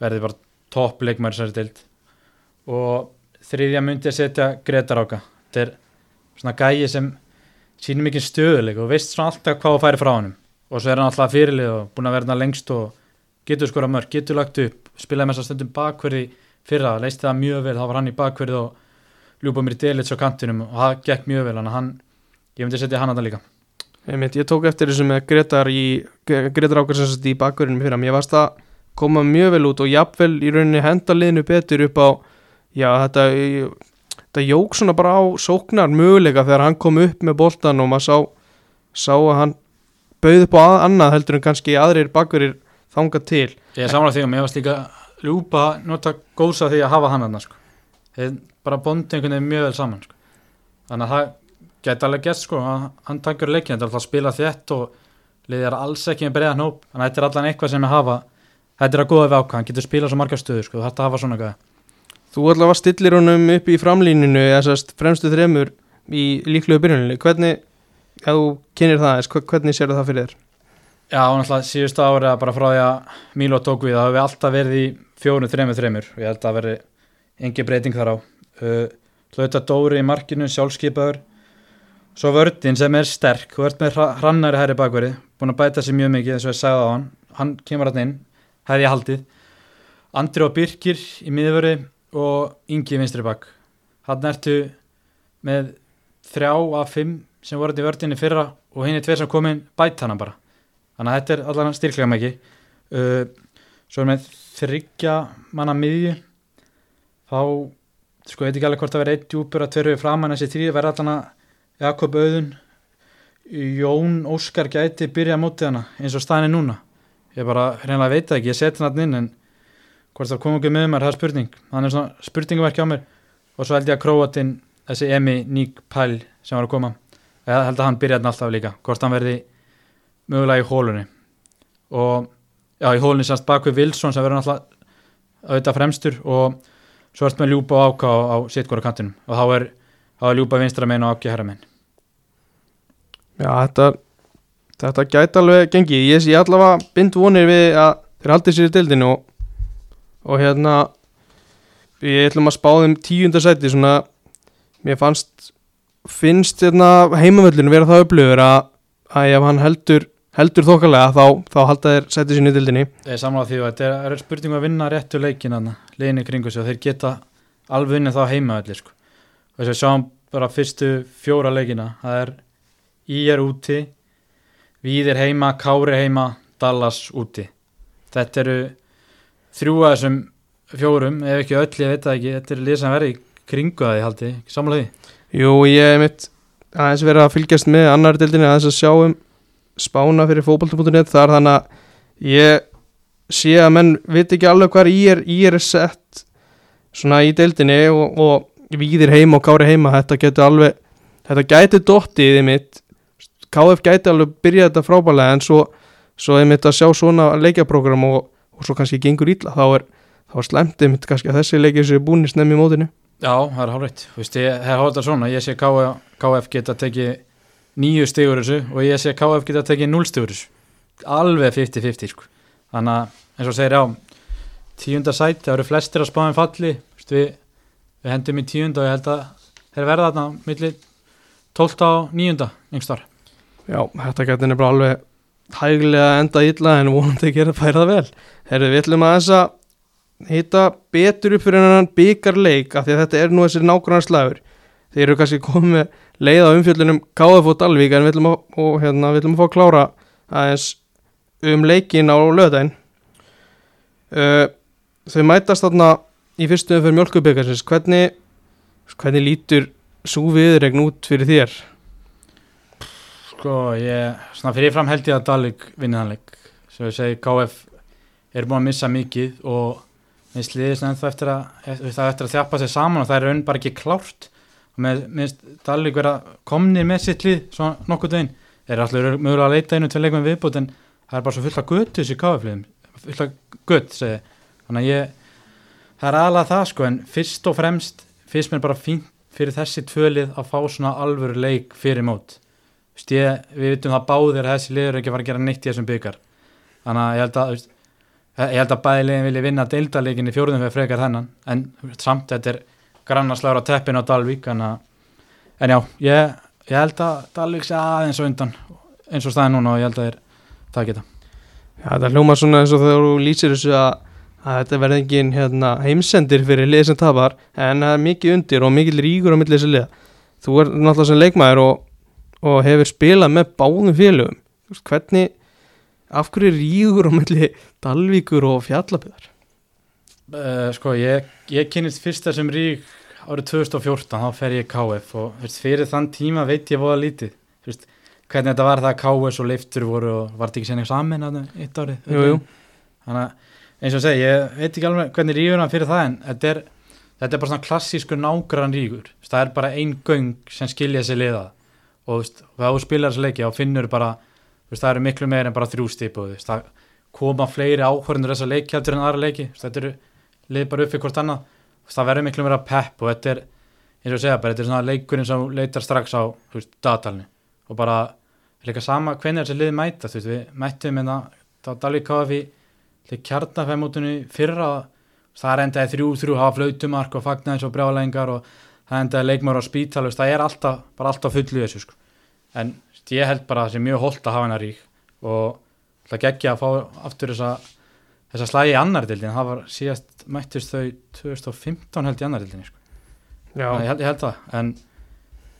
verði bara topp leikmæri sér dild og þriðja myndi að setja Greta Ráka þetta er svona gæi sem sýnir mikið stöðuleik og veist svona alltaf hvað að færi frá honum. Og svo er hann alltaf fyrirlið og búin að verða lengst og getur skora mörg, getur lagt upp spilaði með þess að stundum bakverði fyrra leisti það mjög vel, þá var hann í bakverði og ljúpa mér í delits á kantinum og það gekk mjög vel, að hann ég myndi setja hann að það líka. Einmitt, ég tók eftir þessu með Gretar Gretar Ákarsson í bakverðinu fyrir að mér varst að koma mjög vel út og jafnvel í rauninni henda liðinu betur upp á já þetta þetta jók svona bara á sóknar möguleika þegar hann kom upp með boltan og maður sá, sá að hann bauð upp á að, annað heldur en kannski aðrir bakverðir þanga til. Ég er samanlega því og mér varst líka ljúpa nota góðsa því að hafa hann hann sko. Bara bondi einhvern veginn mjög vel saman sko. þannig að það geti alveg gett sko að hann tankur leikin þetta er alltaf að spila þétt og liðið er alls ekki með breiðan hóp. Þannig að þetta er allan eitthvað sem er hafa. Þetta er að góða við ákvæð, hann getur spilað svo margar stöður sko, þetta hafa svona gæða Þú allavega stillir honum upp í framlíninu þessast fremstu þremur í líklegu byrjuninu hvernig, ef þú kynir það hvernig sér það fyrir þér? Já, náttúrulega síðustu ári að bara frá því að Mílo tók við, það hefur alltaf verið í fjónu, þremur, þremur. Og ég held að veri engi breyting þar á. Uh, Hlauta Dóri í markinu, sjálfskeipaður Svo vördin sem er sterk, vörd með hrannari herri bakveri, búin að bæta sér mjög mikið eins og ég segði á hann, hann kemur alltaf inn, hefði ég haldið. Andri og Birkir í miðvöri og Ingi vinstri bak. Hann ertu með þrjá af fimm sem voruð í vördinni fyrra og hinn er tveir sem komin bæta hann bara. Þannig að þetta er allavega styrklega mikið. Uh, svo er með þryggja manna miðju, þá, sko, veit ekki alveg hvort það verið eitt djúpur að törfu framann þessi þrýði verða allavega Jakob Auðun Jón Óskar gæti byrja mótið hana eins og staðinni núna ég bara reynilega veit ekki, ég seti hann inn en hvort það kom ekki með mér, það er spurning. Þannig er svona spurningverki á mér. Og svo held ég að Króatin, þessi Emi Ník Pæl sem var að koma ég held að hann byrja hann alltaf líka, hvort hann verði mögulega í hólunni. Og já, í hólunni sérst bakvið Wilson sem verður alltaf auðvitað fremstur og svo erst með ljúpa og áká á, sittgóra kantinum og þá er þá er ljúpa vinstra megin og ákja herra megin. Já, þetta þetta gæti alveg gengið. Ég sé allavega bind vonir við að þeir haldið sér í dildinu og, og hérna við ætlum að spá þeim tíundarsæti svona, mér fannst finnst hérna heimavöllinu vera það upplöfur að, að ef hann heldur heldur þokkalega þá, þá halda þeir sætið sín í dildinni Ég er samlað því að þetta er spurning að vinna réttu leikin aðna, leginni kringu sig og þeir geta alveg unnið þá heimavölli sko. Þess að við sjáum bara fyrstu fjóra leikina það er Ír úti Víðir heima, Kári heima Dallas úti. Þetta eru þrjú að þessum fjórum, ef ekki öll, ég veit það ekki þetta er lið sem verði kringu að því haldi samlega því? Jú, ég mitt aðeins verið að fylgjast með annar dildinni aðeins að sjáum spána fyrir fókbalta.net þar þannig að ég sé að menn veit ekki alveg hvað ég er, ég er sett svona í dildinni og, og víðir heima og kári heima þetta getur alveg, þetta gæti dottið í mitt, KF gæti alveg byrja þetta frábælega en svo svo er mitt að sjá svona leikjaprogram og, og svo kannski gengur ítla þá er, er slemt mitt kannski að þessi leikja sér búin í snemmi mótinu. Já, það er veist, ég hef hótað svona ég sé KF, KF geta tekið nýju stigur þessu og ég sé KF geta tekið núl stigur þessu. Alveg 50-50 sko. Þannig að eins og segir á tíunda sæti, það eru flestir að spáðum falli. Veist, við við hendum í tíunda og ég held að þeir verða þarna millir 12 á nýjunda yngstar Já, þetta getur nefnilega alveg hæglega enda illa en vonandi að gera færa það vel. Herðu, við ætlum að þess að hitta betur upp fyrir hennan byggarleik af því að þetta er nú þessir nákvæmlega slagur þeir eru kannski komið leið á umfjöldunum KF og Dalvík en við ætlum að, og, hérna, við ætlum að fá klára aðeins um leikin á löðdæn uh, þau mætast þarna í fyrstu umfjörð mjölkubikarsins hvernig, hvernig lítur svo viðregn út fyrir þér? Sko, ég, svona fyrirfram held ég að Dalvik vinni þannig sem ég segi, KF er búin að missa mikið og við sliðist ennþá eftir að, eftir að þjapa sig saman og það er raun bara ekki klárt. Og með Dalvik vera komnir með sitt lið svona nokkuð deginn þeir eru alltaf mögulega að leita einu til leikum viðbútt en það er bara svo fullt af gutt þessi KF-liðum, fullt af gutt segi, þannig að ég það er alveg það sko en fyrst og fremst fyrst mér bara fínt fyrir þessi tvölið að fá svona alvöru leik fyrir mót Vist, ég, við vitum það báðir að þessi liður ekki að fara að gera neitt í þessum byggar þannig að ég held að ég held að bæðilegin vilja vinna deildalegin í fjórðum fyrir frekar þennan en samt þetta er grannarslagur á teppin á Dalvík en, en já, ég, ég held að Dalvík sé aðeins og undan eins og staði núna og ég held að þeir það geta Já, það hljóma svona eins og þegar þú lýsir þessu að, að þetta verði engin hérna, heimsendir fyrir lið sem tapar en það er mikið undir og mikið ríkur á milli þessu lið þú er náttúrulega sem leikmaður og og hefur spilað með báðum félögum. Hvernig af hverju er rígur á milli Dalvíkur og Fjallaböðar Uh, sko, ég, ég kynist fyrst þessum rík árið 2014, þá fer ég KF og fyrst, fyrir þann tíma veit ég voða lítið. Fyrst, hvernig þetta var það að KS og leiftur voru og var þetta ekki sennig saman þarna eitt árið? Jú, jú. þannig að eins og segja, ég veit ekki alveg hvernig rígurna fyrir það en þetta er, þetta er bara svona klassískur nágrann veist, það er bara ein göng sem skilja sig liða og veist, og þú spilar þessu leiki þá finnur bara, veist, það eru miklu meir en bara þrjú stipu, það koma fleiri áhverjandur þessa leiki heldur en aðra leiki þetta eru lið bara upp fyrir hvort annað. Það verður miklu meira pepp og þetta er eins og segja, bara þetta er svona leikurinn sem leitar strax á, veist, datalni og bara líka sama hvernig þessi lið mæta, veist, við mættum hérna þá Dalík KF í kjarnafæmótunni fyrra það er endaði þrjú þrjú hafa flautumark og fagnaðis og brjálæðingar og það endaði leikmar á spítal veist, það er alltaf, bara alltaf fullu þessu sko. en veist, ég held bara að það sé mjög holdt að hafa hennar rík og það geggja að fá aftur þessa þessa slægi í annar dildin, það var síðast mættist þau 2015 held í annar dildin sko. Ég, held, ég held það en,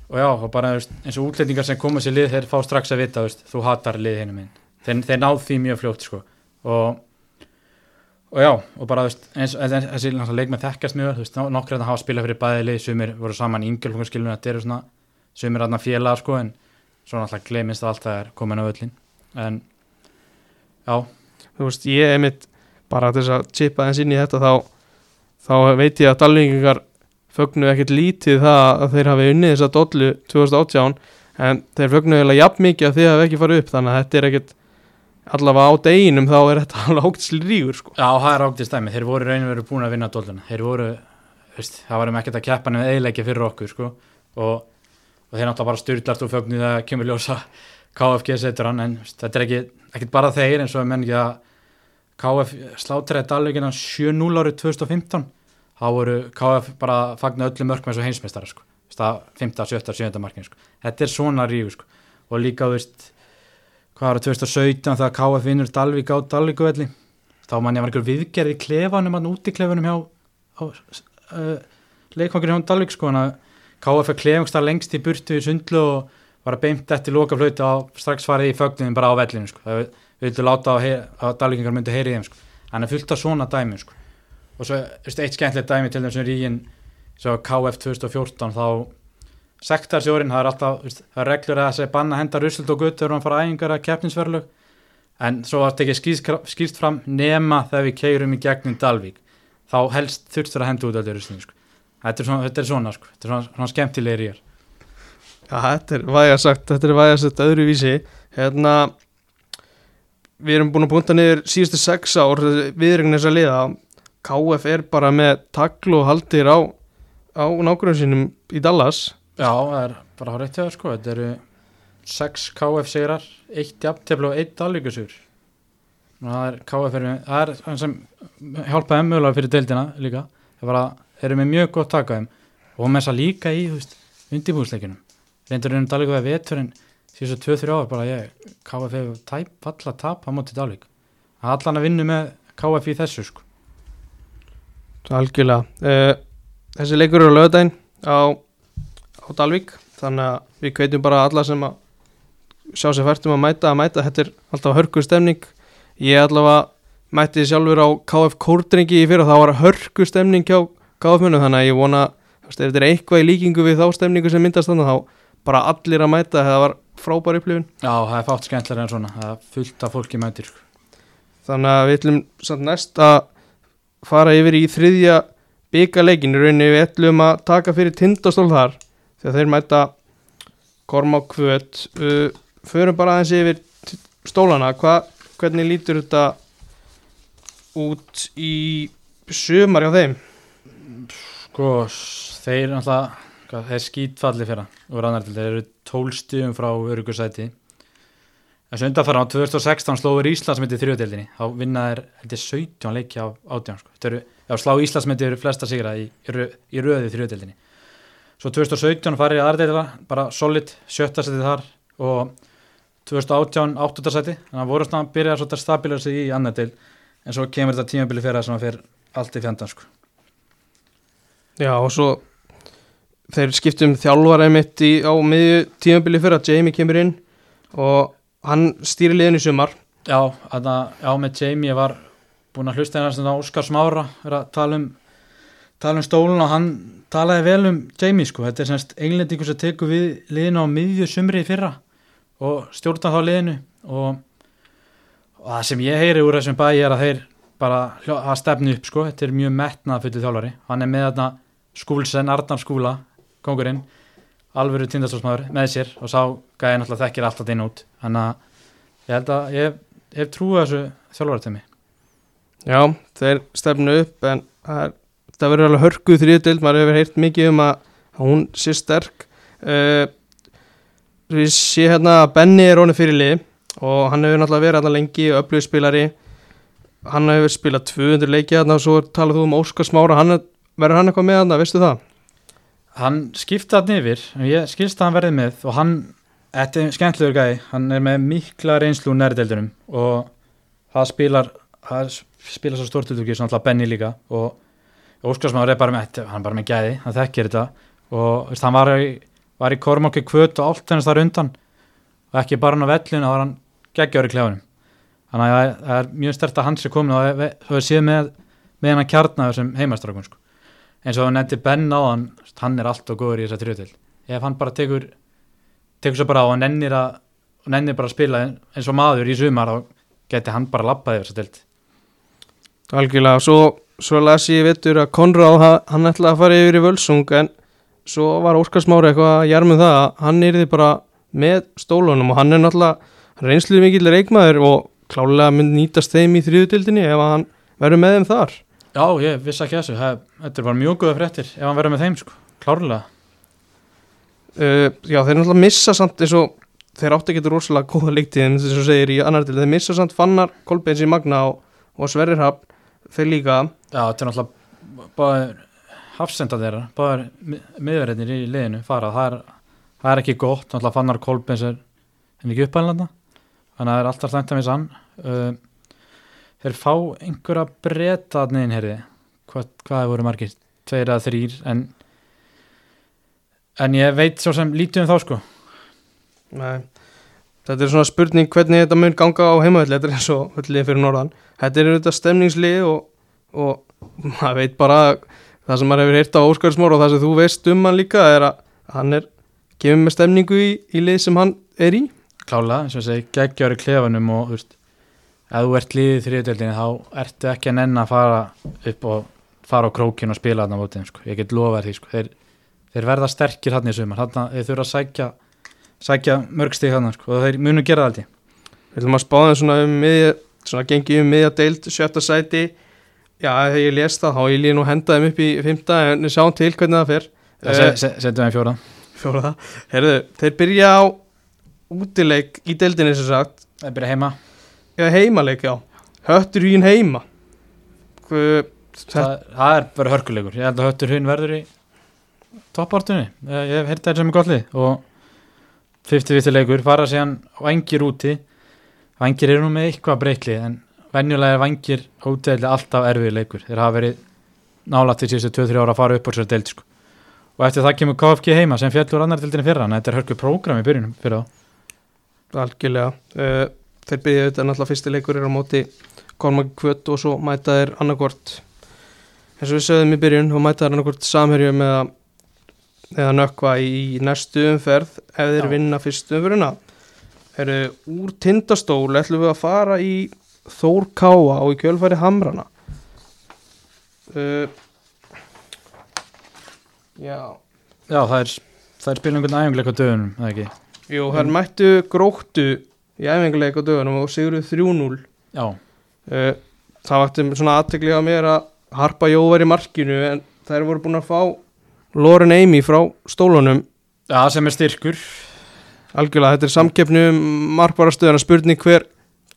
og já, og bara veist, eins og útlendingar sem koma sér lið, þeir fá strax að vita þú hatar lið hinn minn þeir, þeir náð því mjög fljótt sko. og og já, og bara veist, eins, eins, þessi náttúrulega leikmenn þekkast mjög þú veist, nokkur að hafa spilað fyrir bæði lið, sumir voru saman í yngjölfungarskilunum þetta eru svona, sumir aðna félagar sko, en svo náttúrulega glemist það allt það er komin á öllin en já, þú veist, ég er mitt bara þess að chipa þess inn í þetta þá, þá veit ég að dalvingingar fögnu ekkert lítið það að þeir hafi unnið þessa dollu 2018 en þeir fögnu eiginlega jafn mikið að þið hafi ekki farið upp þannig að þetta er ekkert allavega á deginum þá er þetta *laughs* alveg áktsl rígur sko. Já, það er áktið stæmi, þeir voru raun og veru búin að vinna dolluna, þeir voru veist, það varum ekkert að keppa nefnir eðilegja fyrir okkur sko. og, og þeir náttúrulega bara styrlast og fögnu það kemur ljósa KFG setur hann, en veist, þetta er ekki, ekkert bara þeir eins og menn ekki að KF slátræði dalvíkina 7-0 árið 2015 þá voru KF bara að fagna öllum mörgum eins og heimsmeistara sko. Veist, það 15, 17, 17 markin þetta er svona rígu sko. og líka veist hvað var það 2017 þegar KF vinnur Dalvík á Dalvíkuvelli þá mann ég var einhver viðgerð í klefanum hann út í klefanum hjá uh, leikvangur hjá Dalvík sko hann að KF er klefungstar lengst í burtu í sundlu og var að beint eftir loka flöyti á strax farið í fögnin bara á vellinu sko það vildu láta að, að Dalvíkingar myndi heyri þeim sko. Hann er fullt af svona dæmi sko. Og svo eitt skemmtilegt dæmi til þessum rígin svo KF 2014 þá sektarsjórin, það er alltaf veist, það er reglur að þessi banna henda russult og gutt þegar hann fara æfingar að keppninsverðlug en svo þetta ekki skýrst fram nema þegar við keirum í gegnum Dalvík. Þá helst þurftur að henda út allir russling sko. þetta er svona, þetta er svona, sko. þetta er svona, svona skemmtilegir ég er Já, þetta er væga sagt, þetta er væga sagt öðruvísi hérna við erum búin að punta niður síðustu sex ár viðregn þess að liða. KF er bara með tagl og haldir á, á nákvæmum sínum í Dallas Já, það er bara hár eitt hjá það sko. Þetta eru 6 KF sigrar 1 jafntefl og 1 dalvíkusur það er KF er, það er það sem hjálpaði mögulega fyrir deildina líka. Það eru með mjög gott takaðum og með þess að líka í undirbúðsleikinum reyndur einum dalvíku að vetur en síðan 2-3 ára bara ég KF hefur tæp, falla tap á móti dalvík það er allan að vinna með KF í þessu sko. Algjörlega. Uh, Þessi leikur eru á lögdæn á, á Dalvík. Þannig að við kveitum bara alla sem að sjá sér færtum að mæta að mæta, þetta er alltaf hörku stemning. Ég allavega mætti sjálfur á KF Kórdringi í fyrir og það var hörku stemning hjá KF munum þannig að ég vona, ef þetta er eitthvað í líkingu við þá stemningu sem myndast þannig þá bara allir að mæta, það var frábær upplifun. Já, það er fátt skemmtilega en svona. Það fullt af fólki mætir sko. þannig að við ætlum samt næst að fara yfir í þriðja byggaleikin í rauninni við ætlum að taka fyrir tindastól þar þegar þeir mæta Kormák Kvöt uh, förum bara aðeins yfir stólana. Hva, hvernig lítur þetta út í sumar hjá þeim? Sko, þeir náttúrulega, hvað, þeir skítfalli fyrir úr annar til, þeir eru tólstíðum frá örugusæti þessu undanfæra á 2016 slóður Íslandsmyndi þrjóðdeldinni, þá vinna þeir held ég 17 leiki á átján sko. Þeir eru, já, slá Íslandsmyndi eru flesta sigra í, í röði þrjóðdeldinni svo 2017 farið í aðardeldina bara solid, sjötta setið þar og 2018 áttunda seti þannig að voru svona að byrja svona stabilar sig í annar del en svo kemur þetta tímabili fyrir það sem að fyrir allt í fjandan sko. Já og svo þeir skiptum þjálfara mitt í, á miðju tímabili fyrir að Jamie kemur inn og hann stýri liðin í sumar. Já, þarna, já, með Jamie var búinn að hlusta hérna svona Óskar Smára er að tala um tala um stólun og hann talaði vel um Jamie sko, þetta er semst englendingur sem tekur við liðinu á miðju sumri fyrra og stjórna þá liðinu. Og, og það sem ég heyri úr þessum bæi er að þeir bara að stefnu upp sko, þetta er mjög metnað fyrir þjálfari, hann er með þarna skúlsen, Arnar skúla, kongurinn alvöru tindastóðsmaður með sér. Og sá gæði náttúrulega þekkir alltaf inn út. Þannig að ég held að ég hef trúið þessu þjálfartemi Já, þeir stefnu upp en það, er, það verður alveg hörkuð þriðdild, maður hefur heyrt mikið um að, hún sé sterk. Uh, Við sé hérna að Benny er honum fyrir lið og hann hefur náttúrulega verið hérna lengi upplöðu spilari. Hann hefur spilað 200 leiki hérna og svo talað þú um Óskar Smára. Hann, er- verður hann eitthvað með hérna, veistu það? hann skipta hann yfir ég skilst að hann verði með og hann, þetta er skemmtilegur gæði hann er með mikla reynslu nærdeldunum og það spilar það spilar svo stort útlöki sem alltaf Benny líka og Óskarsmáður er bara með hann er bara með gæði, hann þekkir þetta. Og veist, hann var í, var í Kormáki kvöt og allt hennast þar undan. Og ekki bara hann á vellinu, þá var hann geggjári í klefunum þannig að það- er mjög stert að hans er komin og það er séð með með hann kjarnaður sem heimastrákun sko. eins og hann nefndi Ben á hann hann er allt og góður í þessa trjóðtil ef hann bara tekur tekur svo bara á og nennir að og nennir bara að spila eins og maður í sumar þá geti hann bara lappað yfir þessa tild Algjörlega, svo, svo las ég vettur að Konráð, ha- hann ætlaði að fara yfir í völsung en svo var Óskar Smári eitthvað að jarma um það að hann yrði bara með stólunum og hann er náttúrulega er einsluð mikill reikmaður og klálega mynd nýtast þeim í þriðutildinni ef hann verður með þeim þar. Já, ég vissi ekki þessu, það, þetta er bara mjög góða fréttir ef hann verður með þeim, sko, klárlega. Uh, Já, þeir náttúrulega missa samt eins og þeir áttu ekki rosalega góða leiktið en þess að segir í annar til þeir missa samt Fannar, Kolbeins í Magna og, og Sverrir Þeir líka. Já, þetta er náttúrulega báður hafsenda þeirra, báður miðverðinir í liðinu fara, það er, það er ekki gott, náttúrulega fannar Kolbens er henni ekki uppælanda þannig að það er alltaf slæmt að missa hann. Uh, þeir fá einhverja breyta neðin herði hvað, hvað voru margir, tveir eða þrýr en en ég veit svo sem lítið um þá sko. Nei. Þetta er svona spurning hvernig þetta mun ganga á heimaðalli Þetta er eins og höllið fyrir norðan Þetta er auðvitað stemningslið og, og maður veit bara það sem maður hefur heyrt á Óskarsmór og það sem þú veist um hann líka er að hann er gefið með stemningu í, í lið sem hann er í klálega, eins og segi, geggjári klefanum og þú veist, ef þú ert liðið þriðdeldinni þá ertu ekki að nenn að fara upp og fara á krókin og spila þarna á mótið, sko. ég get lofað því sko. þeir, þeir verða sterkir hann í sumar þarna þeir þurfa að sækja, sækja mörg stig hann sko, og þeir munu gera það aldrei Við ætlum að spáða svona um miðja svona gengi um miðja deild, sjötta sæti. Já, þegar ég les það, þá ég líði nú henda þeim upp í fymta en við sjáum til hvernig það fer. Se, Eh, se, setjum við fjóra Fjóra Herðu, þeir byrja á útileik í deildinni sem sagt. Þeir byrja heima, Já, heimaleik, já. Höttur hýn heima. Hva, það, það er bara hörkuleikur. Ég held að höttur hinn verður í toppartunni, ég, ég hef heyrt það sem er gott lið og 50-50 leikur fara síðan vangir úti. Vangir eru nú með eitthvað breytli en venjulega er vangir útiðlega alltaf erfið leikur, þeir hafa verið nála til síðustu 2-3 ára að fara upp á sér deild sko. og eftir það kemur KFG heima sem fjallur annar deildinni fyrra, en þetta er hörku prógram í byrjunum fyrir þá. Algjörlega. Uh, Þeir byrja auðvitað náttúrulega fyrsti leikur er á móti Kormaki Kvöt og svo mæta þeir annarkvort eins og við sögðum í byrjun og mæta þeir annarkvort samherju með að eða nökkva í næstu umferð ef þeir vinna fyrstu umferðina. Eru úr tindastól ætlum við að fara í Þór Káa og í kjölfæri Hamrana. Uh, Já. Já, það er, það er spilum einhvern æfinguleik á dögunum, eða ekki? Jú, þær mættu gróttu í æfinguleik á dögunum og sigruð 3-0 Já, Uh, það vakti svona aðtekli á mér að Harpa Jó var í markinu en þær voru búin að fá Loren Amy frá stólunum. Já sem er styrkur. Algjörlega, þetta er samkeppni um markvarastöðuna. Spurning hver,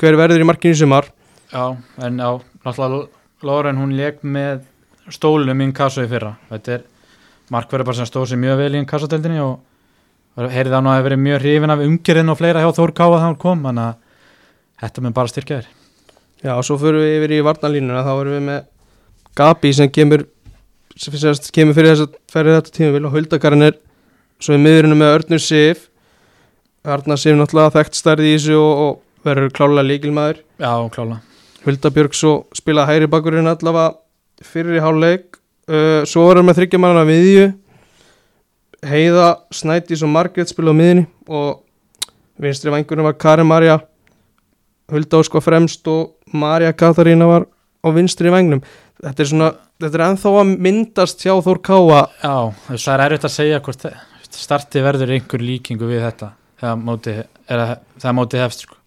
hver verður í markinu í sumar? Já, en náttúrulega Lauren hún leik með stólum í kassu í fyrra. Þetta er markverður bara sem stóð sér mjög vel í kassadeldinni og og heyrði það nú að hafa verið mjög hrifin af umgjörðin og fleira hjá Þór Káa þegar hann kom þannig að þetta mun bara styrkja þér. Já, og svo förum við yfir í varnalínuna þá erum við með Gabi sem kemur sem sérst kemur fyrir þess að ferði þetta tímabil og Huldakarinn er svo í miðurinu með Örnur Sif. Arnar Sif náttúrulega þekkt stærði í þessu og, og verður klálega líkilmaður Já, klála Huldabjörg svo spilaði hægri bakurinn allavega fyrir í háluleik uh, svo var hann með þryggja mannana miðju. Heiða, Snædís og Margrét spilaði á miðjunni og vinstri vangurinn var Karin Marja Hulda Ósk var fremst og Marja Katharína var á vinstri vangnum þetta er svona, þetta er ennþá að myndast hjá Þór Káa Já, það er erfitt að segja hvort starti verður einhver líkingu við þetta þegar móti, er móti hefst sko.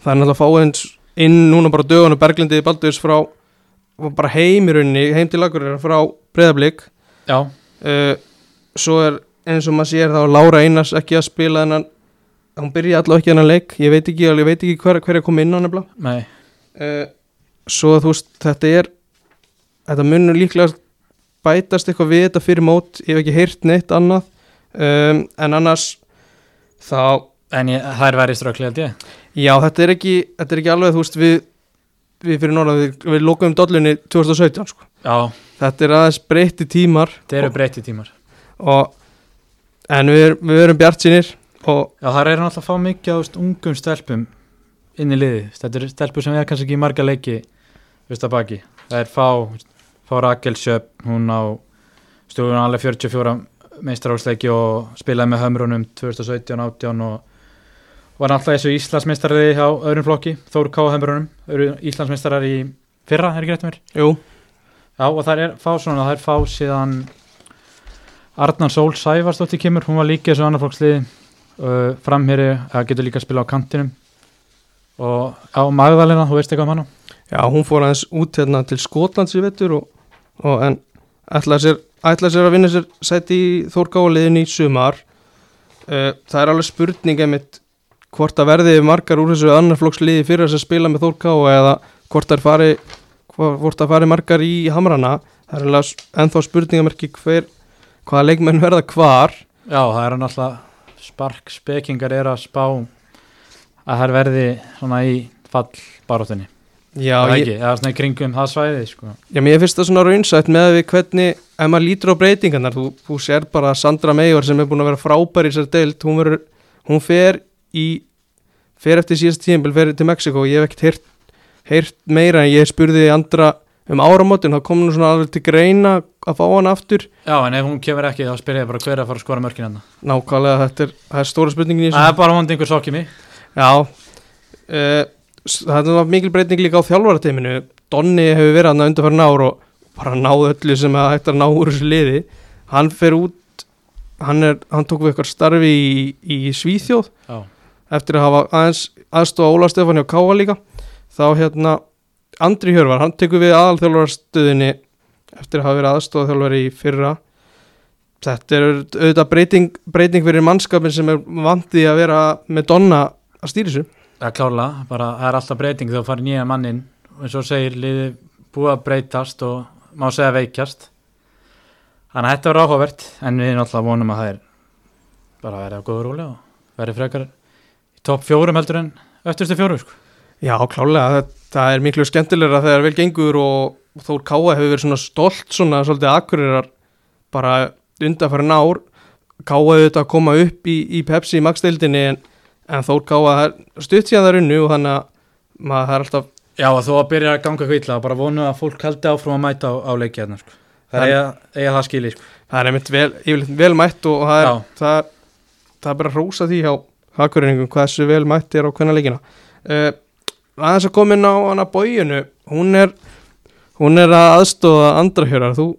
það er náttúrulega að fá eins inn núna bara á dögunum Berglindi Balduðs frá og bara heim í rauninni, heim til lagur frá breyðablík Já, uh, svo er eins og maður sér þá Lára Einars ekki að spila þennan hún byrja allavega ekki þennan leik. Ég veit ekki, ég veit ekki hver, hver er komið inn á nefnilega. Nei, uh, svo þú veist þetta er þetta munur líklega bætast eitthvað við þetta fyrir mót ég hef ekki heyrt neitt annað. Um, en annars þá en ég, það er verið strökli held ég. Já þetta er ekki, þetta er ekki alveg þú veist við, við fyrir norðan við, við lókum dollunni 2017 sko. Þetta er aðeins breytti tímar. Þeir eru breytti tímar. Og, en við, við erum bjart sínir og Já, það er náttúrulega að fá mikið á veist, ungum stelpum inn í liði þetta eru stelpur sem við kannski ekki marga leiki veist að baki. Það er fá, fá Rakel Sjöp hún á stúðun alveg 44 meistarálsleiki og spilaði með hömrunum 2017-18 og var náttúrulega þessu Íslandsmeistarari á öðrum flokki, Þór K. hömrunum eru Íslandsmeistarar í fyrra, er ekki rétt mér? jú, Já, og það er fá svona, það er fá síðan Arnar Sól Sævarsdóttir kemur, hún var líka þessu annarflokksliði uh, framherri, það getur líka að spila á kantinum og á Magdalena, þú veist eitthvað um hana já hún fór aðeins út hérna til Skotlands í vettur og, og en ætlaði sér, ætlaði sér að vinna sér sæti í Þórkáliðin í sumar. Uh, það er alveg spurning einmitt hvort að verði margar úr þessu annarflokksliði fyrir þess að spila með Þórká eða hvort það fari hvort það fari margar í Hamrana. Það er alveg ennþá spurningamerki hver hvaða leikmenn verða hvar. Já, það er náttúrulega spark spekingar er að spá að það verði svona í fallbaróttinni já, það ég, ekki, eða svona í kringum það svæði sko. Já, mér finnst það svona raunsætt með við hvernig, ef maður lítur á breytingarnar, þú, þú sér bara Sandra Meijor sem er búin að vera frábær í sér deild, hún, verður, hún fer í, fer eftir síðast tímpil, fer til Mexiko og ég hef ekkert heyrt, heyrt meira en ég spurði andra um áramótin, þá kom nú svona alveg til greina að fá hann aftur, Já, en ef hún kemur ekki þá spyr ég bara hver er að fara að skora mörkin hann nákvæmlega þetta er, það er stóra spurningin. Það er mikil breyting líka á þjálfarateiminu, Donni hefur verið hann undanfærin ár og bara náðu öllu sem að hægt að ná úr þessu liði. Hann fer út hann, er, hann tók við eitthvað starfi í, í Svíþjóð Já, eftir að hafa aðeins aðstofa Óla Stefáni og Káa líka. Þá hérna Andri Hjörvar, hann tekur við aðalþjálfararstöðinni eftir að hafa verið aðstofaþjálfari í fyrra. Þetta er auðvitað breyting, breyting fyrir mannskapin sem er vandi að vera með Donna að stýra þessu er klárlega, bara það er alltaf breyting þegar þú farir nýja mannin eins og segir liði búið að breytast og má segja veikjast. Þannig að þetta verður áhugavert en við náttúrulega vonum að það er bara að verða góður róli og verði frekar í topp fjórum heldur en öftustu fjórum sko. Já, klálega, það, það er miklu skemmtilegra þegar vel gengur og Þór Káa hefur verið svona stolt svona svolítið akkurirar bara undanfærin ár. Káa hefur þetta að koma upp í, í Pepsi í Max-deildinni en, en Þór það er stutt síðan það er unnu og þannig að maður það er alltaf Já og þó að byrja að ganga eitthvað illa bara vonu að fólk haldi áfram að mæta á, á leiki hérna sko. það er eiga, það skili sko. það er einmitt vel, yfirleitt vel mætt og það er, það, er, það er bara að rósa því hjá akkurinningum hversu vel mætt er á hvernig leikina uh, aðeins að koma inn á hana bóginu. Hún er hún er að aðstofa andrahjörar þú,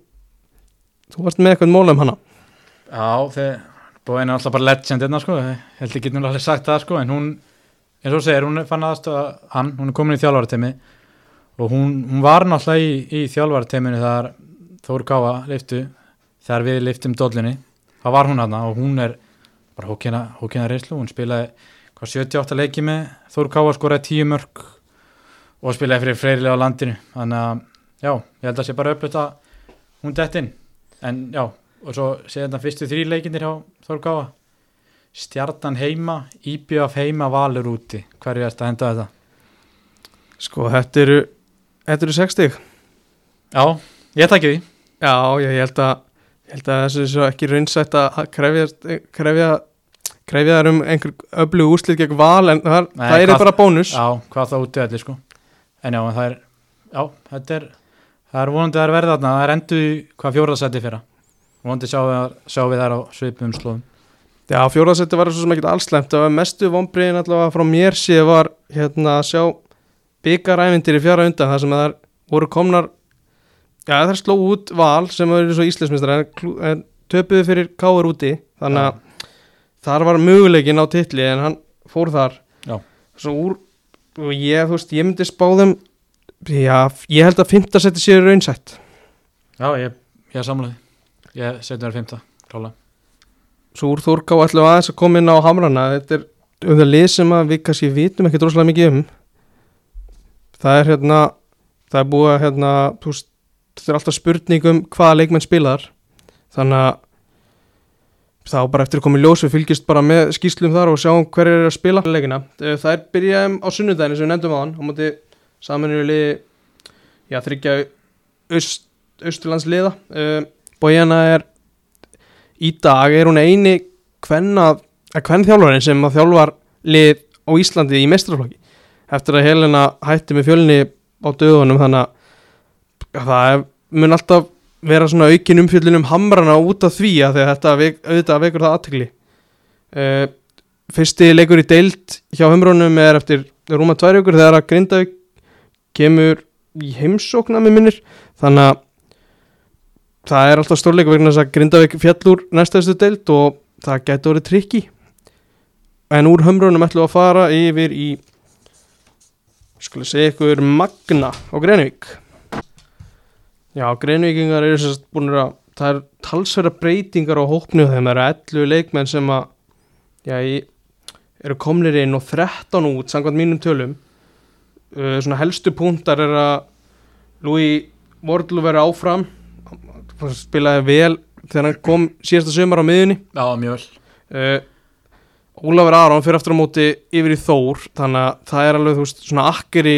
þú varst með eitthvað móla um hana? Já, þeir búin er alltaf bara legend hérna sko, ég held ekki nú alveg sagt það sko, en hún, eins og segir, hún fann aðstofa hann, hún er komin í þjálfarateimi og hún, hún var náttúrulega í, í þjálfarateiminu þegar Þór Gáa leiftu, þegar við leiftum dollinni, það var hún aðna og hún er bara hókina, hókina reynslu, hún spilaði hvað 78 leiki með Þór Gáa skoraði 10 mörg og spilaði fyrir freyrilega á landinu, þannig að já, ég held að sé bara upplut að hún dett inn, en já og svo séð þetta fyrstu þrý leikindir hjá Þórgáa Stjarnan heima, Íbjöf heima, Valur úti. Hverju erst að henda þetta? sko þetta eru þetta eru 60 Já, ég takki því. Já, ég held að ég held að þessu er svo ekki raunsætt að krefja, krefja, krefja þær um einhver öflug úrslit gegn val en það, Nei, það er bara bónus. Já, hvað þá úti allir sko. En já, það er Já, þetta er Það er vonandi að það er verða þarna. Það er endur í hvað fjórðasætti fyrra Vonandi sjá við, við þær á svipum slóðum. Já, fjóraðsetti var svo sem ekkert allslemt það var mestu vonbriðin allavega frá mér síðan var hérna að sjá byggaræfindir í fjara undan þar sem það voru komnar já það sló út val sem var svo íslensmistar en, en töpuðu fyrir káur úti. Þannig að þar var möguleikin á titli en hann fór þar. Já. svo úr og ég, þú veist, ég myndi spá þeim já, ég held að fimmtasetti séu raunsætt. Já, ég, ég samlaði Ég setjum þær fymta, klála svo úr Þórká ætlum aðeins að koma inn á Hamrana. Þetta er um það lið sem að við kannski vitum ekki droslega mikið um. Það er hérna það er búið að hérna þú þetta er alltaf spurning um hvaða leikmenn spilar. Þannig að þá bara eftir að koma í ljós við fylgist bara með skýslum þar og sjáum hver er að spila leikina. Eh, það er byrjaðum á sunnudaginu sem við nefndum á hann á móti já þryggja aust, austurlandsliða Bójana er í dag er hún eini hvenna, hvern þjálfarinn sem að þjálfar lið á Íslandi í mestrarflokki eftir að Helena hætti með fjölni á döðunum þannig að það mun alltaf vera svona aukin umfjöllin um hamrana út af því að þetta auðvitað vekur það aðtegli uh, fyrsti leikur í deild hjá humrunum er eftir rúma tvær ykkur þegar að Grindavík kemur í heimsókna með minnir. Þannig að það er alltaf stórleikur vegna þess að Grindavík fjallur næstaðstu deild og það gæti orðið trikki. En úr hömrunum ætlum við að fara yfir í skulle segja ykkur Magna á Greinvík já, Greinvíkingar eru sérst búin að það er talsverða breytingar á hópnu þeim. Það eru 11 leikmenn sem að já, eru komnir inn og 13 út samkvæmt mínum tölum. Uh, svona helstu púntar er að Louis Wardlu verið áfram spilaði vel þegar hann kom síðasta sömur á miðunni Já, mjög vel. Uh, Ólafur Aron fyrir aftur á móti yfir í Þór þannig að það er alveg þú veist svona akkeri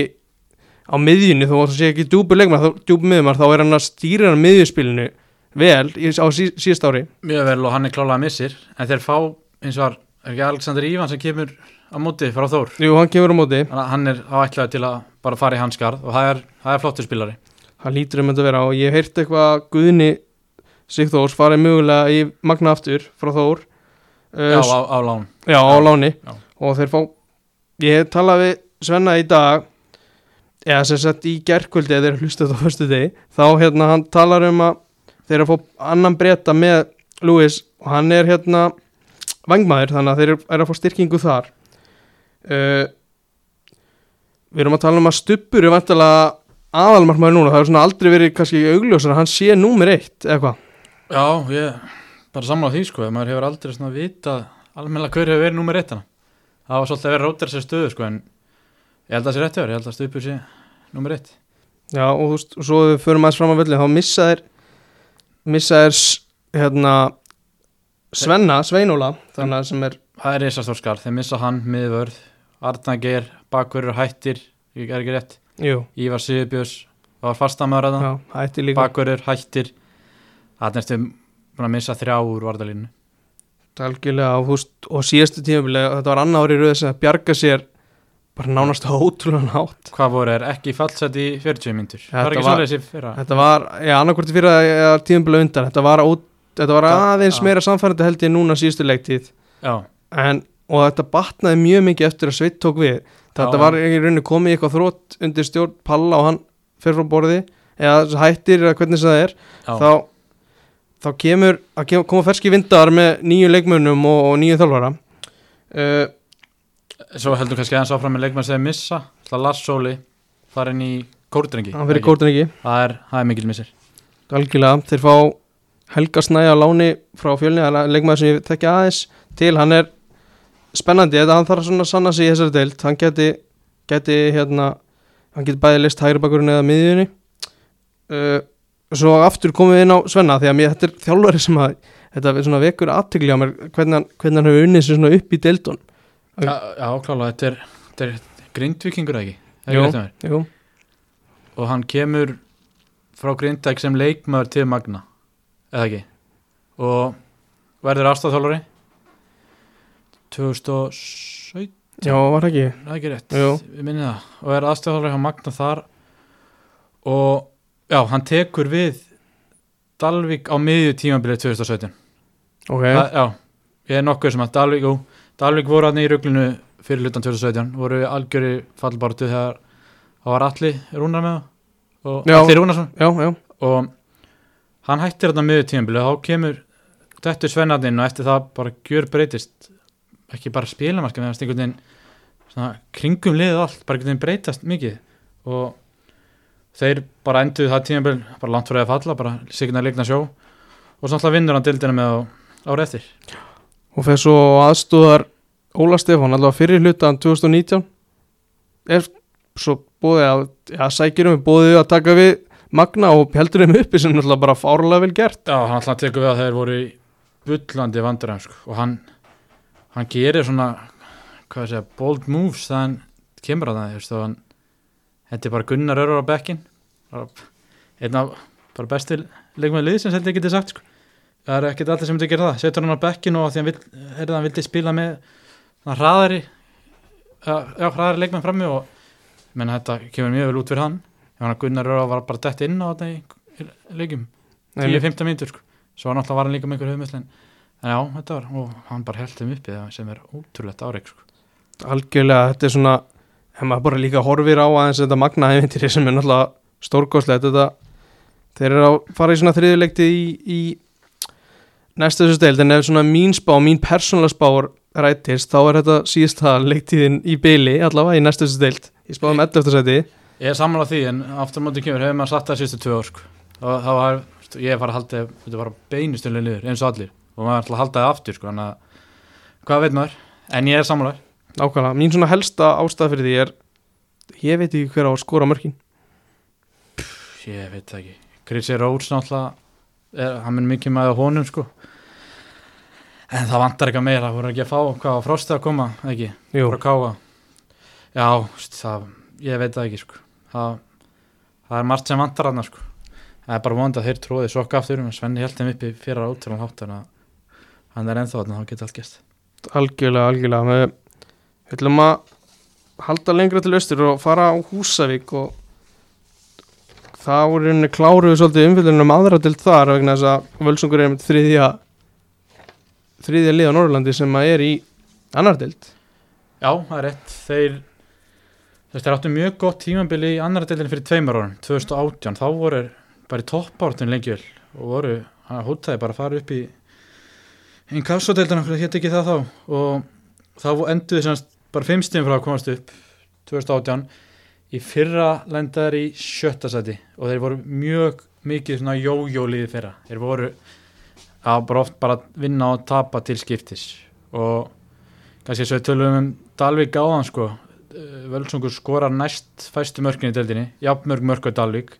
á miðjunni þó að það sé ekki djúbu leikmar, djúbu miðjumar þá er hann að stýra hann miðjuspilinu vel á sí, síðast ári. Mjög vel og hann er klálega missir En þeir fá, eins og er ekki Alexander Ívan sem kemur á móti frá Þór? Jú, hann kemur á móti, Þannig að hann er áætlaði til að bara fara í hans skarð og það er, það er flottur spilari hann lítur um þetta að vera og ég hef heyrt eitthvað Guðni Sigþórs farið mögulega í Magna aftur frá Þór uh, Já, á, á lán. Já, á láni. Já. og þeir fá ég talaði við Svenna í dag eða sem sagt í gerkvöldi eða þeir hlustu þetta á föstu degi þá hérna hann talar um að þeir eru að fá annan breyta með Lewis og hann er hérna vangmaður þannig að þeir eru að fá styrkingu þar. Uh, við erum að tala um að stuppur er vantilega aðalmarkmaður núna það er svona aldrei verið kannski augljósar hann sé númer eitt eða hvað? Já, ég bara samla því sko maður hefur aldrei svona vitað almennilega hver hefur verið númer eitt hana það var svolítið að vera rótir sér stöðu sko en ég held að það sé rétt þér, ég held að stupur sé númer eitt. Já og þú veist, og svo við förum aðeins fram á völlin þá missa þér missa þér s- hérna Svenna, Sveinóla þannig að sem er, það er reisastór skar, þeir missa hann miðvörð Arnager, bakverður hættir ég er ekki rétt, jú, Ívar það var fastamöður að það, bakverður hættir. Það er næstu búin að missa þrjá úr varðalínu algjörlega veist, og síðastu tímabilega þetta var annað ári röð sem að bjarga sér bara nánast ótrúlega nátt hvað voru er ekki fallsett í 40 myndur það var ekki svoleiðis í fyrra? þetta var, já, annarkvort fyrir að tímabilega undan. Þetta var, ó, þetta var aðeins já. meira samfærandi held ég núna síðustu leiktíð. Já, en, og þetta batnaði mjög mikið eftir að Sveit tók við þetta var í rauninni komið eitthvað þrótt undir stjórn Palla og hann fer frá borði eða hættir eða hvernig það er. Já, þá, þá kemur að kem- koma ferski vindar með nýju leikmönnum og, og nýju þjálfara. Uh, svo heldur kannski aðeins áfram með leikmann sem þeir missa. Það Lars Sóli farin í kórdrengi hann fyrir kórtin ekki? það er, það er mikil missir. Algjörlega, þeir fá Helga Snæja láni frá fjölni það er leikmaður sem ég þekki aðeins til. Hann er spennandi, þetta hann þarf svona að sanna sig í þessari deild, hann geti geti hérna, hann geti bæði list hægri bakurinn eða miðjunni. Uh, svo aftur komum við inn á Svenna því að mér, þetta er þjálfari sem að þetta er svona vekur aðtökli á mér hvernig hvernig hann hefur unnið sér svona upp í deildun já, já klála, þetta er, þetta er grindvikingur ekki, Jú. Jú, og hann kemur frá Grindæk sem leikmaður til Magna eða ekki? Og verður aðstæðþjálfari 2017 Já, var ekki? Það er ekki rétt, Jú. við minnum það. Og er hjá Magna þar. Og já, hann tekur við Dalvik á miðju tímabilið 2017 Ok, það, já, ég er nokkuð sem að Dalvik, jú, Dalvik voru hann í ruglunu fyrir hlutan 2017, voru algjöri fallbartu þegar það var allir rúnar með það. Og Já. allir rúnarsson. Já, já. Og hann hættir þarna miður tímabilið þá kemur þetta svennarinn og eftir það bara gjör breytist ekki bara spilamarka meðan einhvern veginn svona, kringum liðið allt bara einhvern veginn breytast mikið. Og þeir bara enduð það tímabil bara langt fyrir að falla, bara signa leikna sjó. Og svo alltaf vinnur hann dildina með á ári eftir Og fyrir svo aðstúðar Óla Stefán allavega fyrir hlutan 2019 er svo búið að ja, sækjurum er búið að taka við Magna og heldur þeim uppi sem náttúrulega bara fárlega vel gert. Já, hann alltaf tekur við að þeir voru í bullandi vandræðum sko. og hann, hann gerir svona segja, bold moves það hann kemur að það veist, hann, þetta er bara Gunnar Örvar á bekkin einn af bara besti leikmaður lið sem heldur getið sagt sko. það er ekkert allir sem að gera það. Setur hann á bekkin og því hann, vill, er hann vildi spila með svona hraðari já, hraðari leikmenn frammi og menn þetta kemur mjög vel út fyrir hann. Hann Gunnar Örvar var bara dett inn á þetta í, leikjum. 10-15 mínútur sko. svo náttúrulega var hann líka með einhver höfumöslin en já, þetta var, og hann bara held þeim uppi sem er ótrúlegt áreik sko. algjörlega, þetta er svona ef maður bara líka horfir á aðeins þetta magna ævintýri sem er náttúrulega stórkostlegt þetta, þeir eru að fara í svona þriðuleikti í, í næstu þessu steil, en ef svona mín spá mín persónulega spá rættist þá er þetta síðasta leiktíðin í byli allavega í næstu þessu steil, ég spáði um 11. seti ég er sammála því en aftur á móti kemur hefur maður satt það síðustu tvö ár sko. það var, ég er farið að halda þetta var beinustulega niður eins og allir og maður alltaf að halda það aftur sko, þannig að hvað veit maður, en ég er sammála nákvæmlega, mín svona helsta ástæð fyrir því er ég veit ekki hver á að skora mörkin. Ég veit það ekki, Chrissy Rhodes náttúrulega, hann er mikið með honum sko. En það vantar eitthvað meira, það voru ekki að fá hvað á frostið að koma, ekki? Frá Káa já, það, ég veit það ekki sko. það, það er margt sem vantar hann sko. það er bara vond að þeir tróði sokka aftur en Svenni held þeim uppi fyrir að útrúlega hátt en að hann er ennþá þarna, þá geta allt gæst algjörlega, algjörlega. Við ætlum að halda lengra til austur og fara á Húsavík og það voru henni kláruðu svolítið umfyllunum um aðra til þar vegna þess að Völsungur er með þriðja þriðja lið á Norrlandi sem að er í annar dild já, það er rétt, þeir þess, þeir áttu mjög gott tímambili í annar deildin fyrir tveimur árum, 2018 þá voru bara í toppártun lengi vel og voru, hann hótaði bara að fara upp í kafsodeildin okkur, hétt ekki það þá. Og þá enduði semst bara fimm stíðum frá að komast upp 2018 í fyrra lendaðar í sjötta seti og þeir voru mjög mikið svona jójóliði fyrra. Þeir voru að bara oft bara vinna og tapa til skiptis. Og kannski svo við tölum um Dalvik áðan sko. Eh, Völsungur skorar næst fæstu mörkin í deildinni jafnmörg mörk á Dalvik.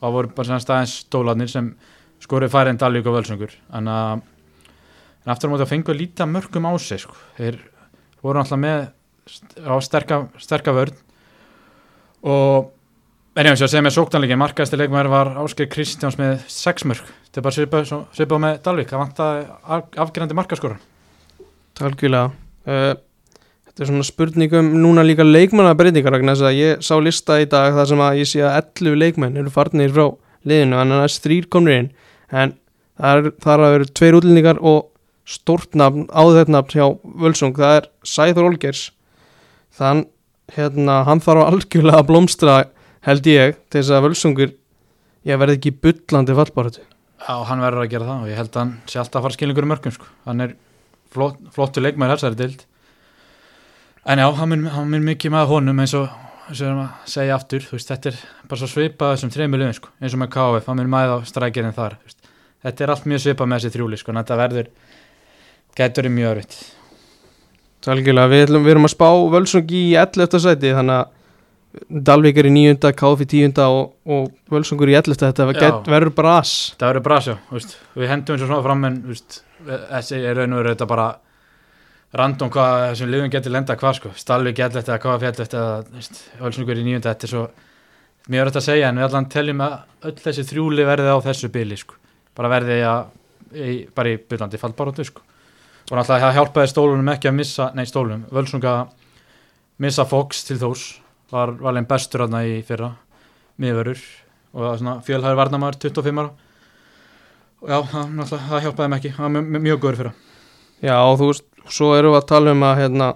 Og það voru bara svona staðins stólarnir sem skorið færi en Dalvik og Völsungur. En að en aftur á móti að fengu að líta mörgum á sig sko. þeir voru alltaf með á sterka, vörn. Og en ég sem er sóknarleikin, markaðasti leikmæður var Ásker Kristjáns með 6 mörg þetta er bara svipað, með Dalvik. Það vantaði af- afgerandi markaskora algjörlega. Uh, þetta er svona spurningum núna líka leikmannabreitingar vegna þess að ég sá lista í dag þar sem að ég sé að 11 leikmenn eru farnir frá liðinu en það er þrýr komnir inn. En það er, það er að vera tveir útlendingar og stórt nafn, áðetnafn hjá Völsung, það er Sæður Olgers þann, hérna, hann þarf algjörlega að blómstra held ég, til þess að Völsungur ég verði ekki bullandi fallbaratu Já, hann verður að gera það og ég held að hann sé alltaf að fara skilningur í mörgum sko. hann er flott, flottu leikmæður þessari dild en já, hann mun mikið með honum eins og, eins og segja aftur veist, þetta er bara svo svipað þreymur liðum sko. eins og með KF, hann mun með á strækirinn þar veist. þetta er allt mjög svipað með þessi þrjúli sko. en þetta verður, getur í mjög örutt Algjörlega, við, við erum að spá Völsung í 11. sæti þannig að Dalvík er í 9. KF í 10. og, og Völsungur í 11. þetta Já. get, verður bara as það verður brasjá, þú veist, við hendum eins og svona fram en þessi er raun og verið þetta bara random hvað þessum liðum getur lenda hvað sko, eða hvað fjallett eða þú veist, Hölsnugur í nýjunda þetta er svo er þetta að segja en við allan teljum að öll þessi þrjúli verði á þessu bili sko. bara verði að í, bara í byllandi fallbaróttu sko. Og náttúrulega það hjálpaði stólunum ekki að missa nei stólunum, völsunga missa Fox til þós var valin bestur aðna í fyrra miðverur og það var svona fjölhæður varnamæður 25 ára. Og já, það, náttúrulega, það hjálpaði mig ekki. Það var mjög, mjög, góður fyrra. Já, og þú veist, svo erum við að tala um að hérna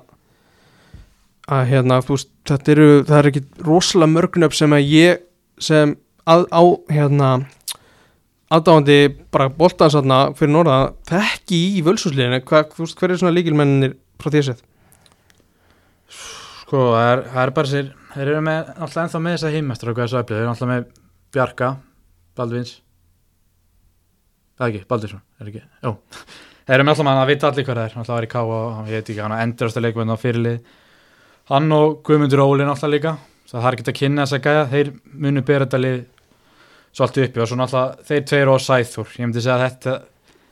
að hérna, þú veist, þetta eru það er ekki rosalega mörgnöf sem að ég sem að, á hérna aðdáðandi bara boltansatna fyrir norða þekki í völsúsliðinu, hver er svona líkilmennir frá því að séð? Sko, það er, það er bara sér, þeir eru með, alltaf ennþá með þessa heimestur og hvað þessu öflið, þeir eru alltaf með Bjarka, Baldvins, það er ekki, Baldursson, er ekki, jú, þeir eru með alltaf mann að vita allir hvað það er, alltaf var í Ká og ég veit ekki, hann endurasta leikmenn á fyrirlið, hann og Guðmundur Ólin alltaf líka, það er ekki að kynna þessa gæja, þeir munu bera þetta lið svolítið uppi og svo alltaf þeir tveir og Sæþór, ég myndi segja að þetta,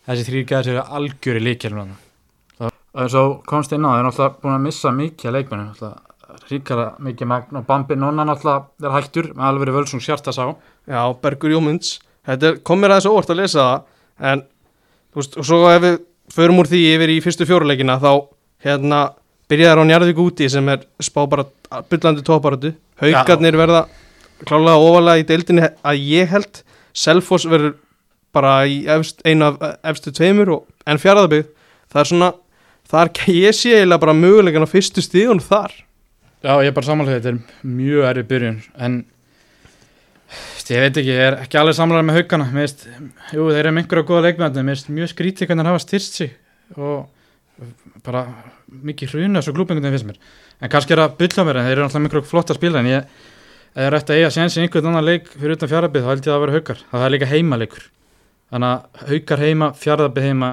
þessi þrýr gæðar séu algjöri líkjælum og eins og komst inn á þeir eru alltaf búin að missa mikið leikmennu alltaf ríkara mikið magn og Bambi Nonna alltaf er hættur með alveg völsung sjarta sá. Já, Bergur Jómunds. Þetta er- kom mér aðeins óvart að lesa það en, þú veist, og svo ef við förum úr því yfir í fyrstu fjóruleikina þá hérna byrjaðar á Njarðvík úti sem er spá bara byllandi tóparötu haugarnir verða klálega ofalega í deildinni að ég held. Selfoss verður bara í efst, einu af efstu tveimur og, en fjaraðabygg það er svona þar ég sé eiginlega bara möguleikan á fyrstu stíðun þar. Já, ég er bara samanlega þetta er mjög erfið byrjun en ég veit ekki, ég er ekki alveg samanlega með haugana mér veist, jú, þeir eru með einhverja góða leikmenn mér veist mjög skrítið hvernig þeir hafa styrst sig og bara mikið hruna svo klúbingunum finnst mér. En kannski er að bylla mér en þeir eru alltaf miklu flotta spila en ég er eftir að eiga séns í einhvern annan leik fyrir utan fjárðabið þá held ég að það vera haugar það er líka heimaleikur þannig að haugar heima, fjárðabið heima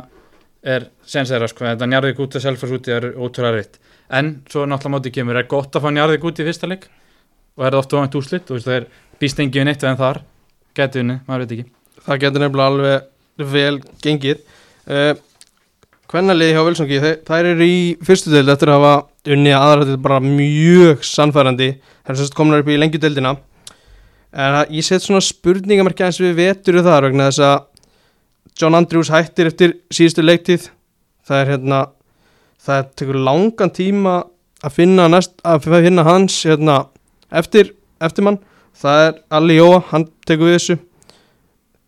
er séns þeirra sko. Þetta njarðið út að selfars úti er ótrúlega reitt en svo náttúrulega mótið kemur er gott að fá njarðið út í fyrsta leik? Og er það oft ofant úslitt og það er býst engið við neitt en þar. Geti unni, maður veit ekki. Það getur nefnilega alveg vel gengið. Uh, hvernaliði hjá Völsungi þær, eru í fyrstu deild eftir að hafa unni aðra þetta bara mjög sannfærandi. Þær er sérst komin upp í lengjudeildina. En að ég set svona spurningamarki eins við vetur þar vegna þess að John Andrews hættir eftir síðustu leiktíð. Það er hérna það tekur langan tíma að finna, næst, að finna hans hérna, eftir, eftir mann. Það er Alli Jóa, hann tekur við þessu.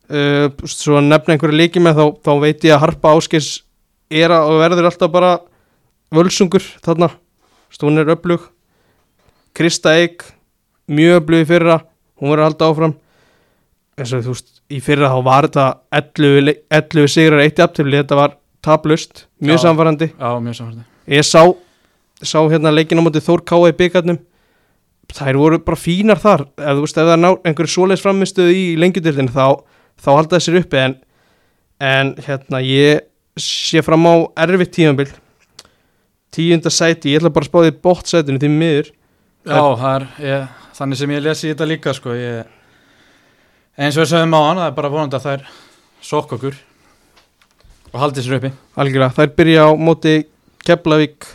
Uh, svo nefna einhverju líki með þá, þá veit ég að Harpa Áskis er að verður alltaf bara völsungur þarna hún er öflug. Krista Eik, mjög öflug í fyrra. Hún verður að halda áfram. Eins og þú veist, í fyrra þá var þetta 11, le- 11 sigrar eitt jafntefli, þetta var tablust mjög Já. samfarandi Já, mjög samfærdi ég sá, sá hérna leikin á móti Þór Káa í byggarnum þær voru bara fínar þar. Ef þú veist, ef það ná einhverju svoleiðs framistuð í lengjudildin þá, þá halda þessir uppi. En, en hérna ég sé fram á erfitt tíðanbill tíunda sæti, ég ætla bara að spá því bótt sætinu því miður. Já, er, ég, þannig sem ég lesi þetta líka sko, ég, eins og við sögum á hann, það er bara vonandi að það er sokk okkur og haldi sér uppi. algjörlega, þær byrja á móti Keflavík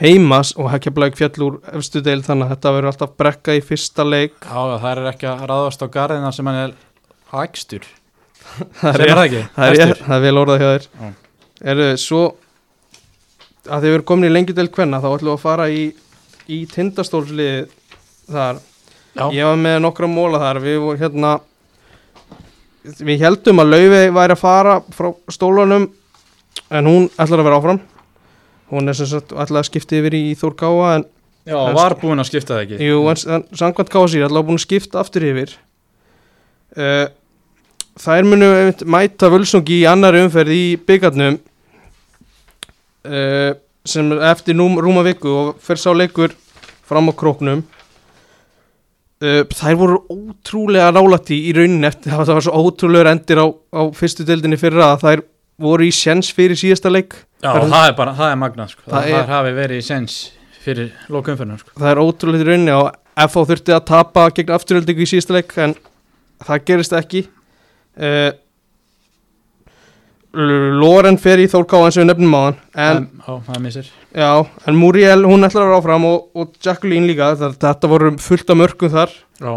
heimas og Keflavík fjall úr efstu deil þannig að þetta verður alltaf brekka í fyrsta leik. Já, það er ekki að ráðast á garðina sem hann er hægstur. *laughs* það er, það er vel orðað hjá þér. Já. er svo að þið verður komin í lengjudel kvenna þá ætlum við að fara í, í tindastólslið þar. Já, ég var með nokkra móla þar. Við vorum hérna við heldum að Laufi væri að fara frá stólunum en hún ætlar að vera áfram. Hún er sem sagt ætlar að skipta yfir í Þór Káa en já, var búinn að skipta það ekki. Jú, en, en samkvæmt KSI er allavega búin að skipta aftur yfir. Uh, Þær munu einmitt mæta völsungi í annari umferð í byggarnum uh, sem er eftir nú, rúma viku og fer sá leikur fram á króknum uh, Þær voru ótrúlega nálætti í rauninni eftir það var svo ótrúlega endir á, á fyrstu deildinni fyrra að þær voru í sjens fyrir síðasta leik Já, Það er- það er bara, það er magnað sko. Það Það, er- hafi verið í sens fyrir lokumferðinu sko. það er ótrúlega í rauninni og FH þurfti að tapa gegn afturöldingu í síðasta leik en það gerist ekki uh, Loren fer í Þórká eins og við nefnum á hann en, En, já, en Muriel hún ætlar að vera áfram og, og Jacqueline líka það, þetta voru fullt af mörgum þar. Já,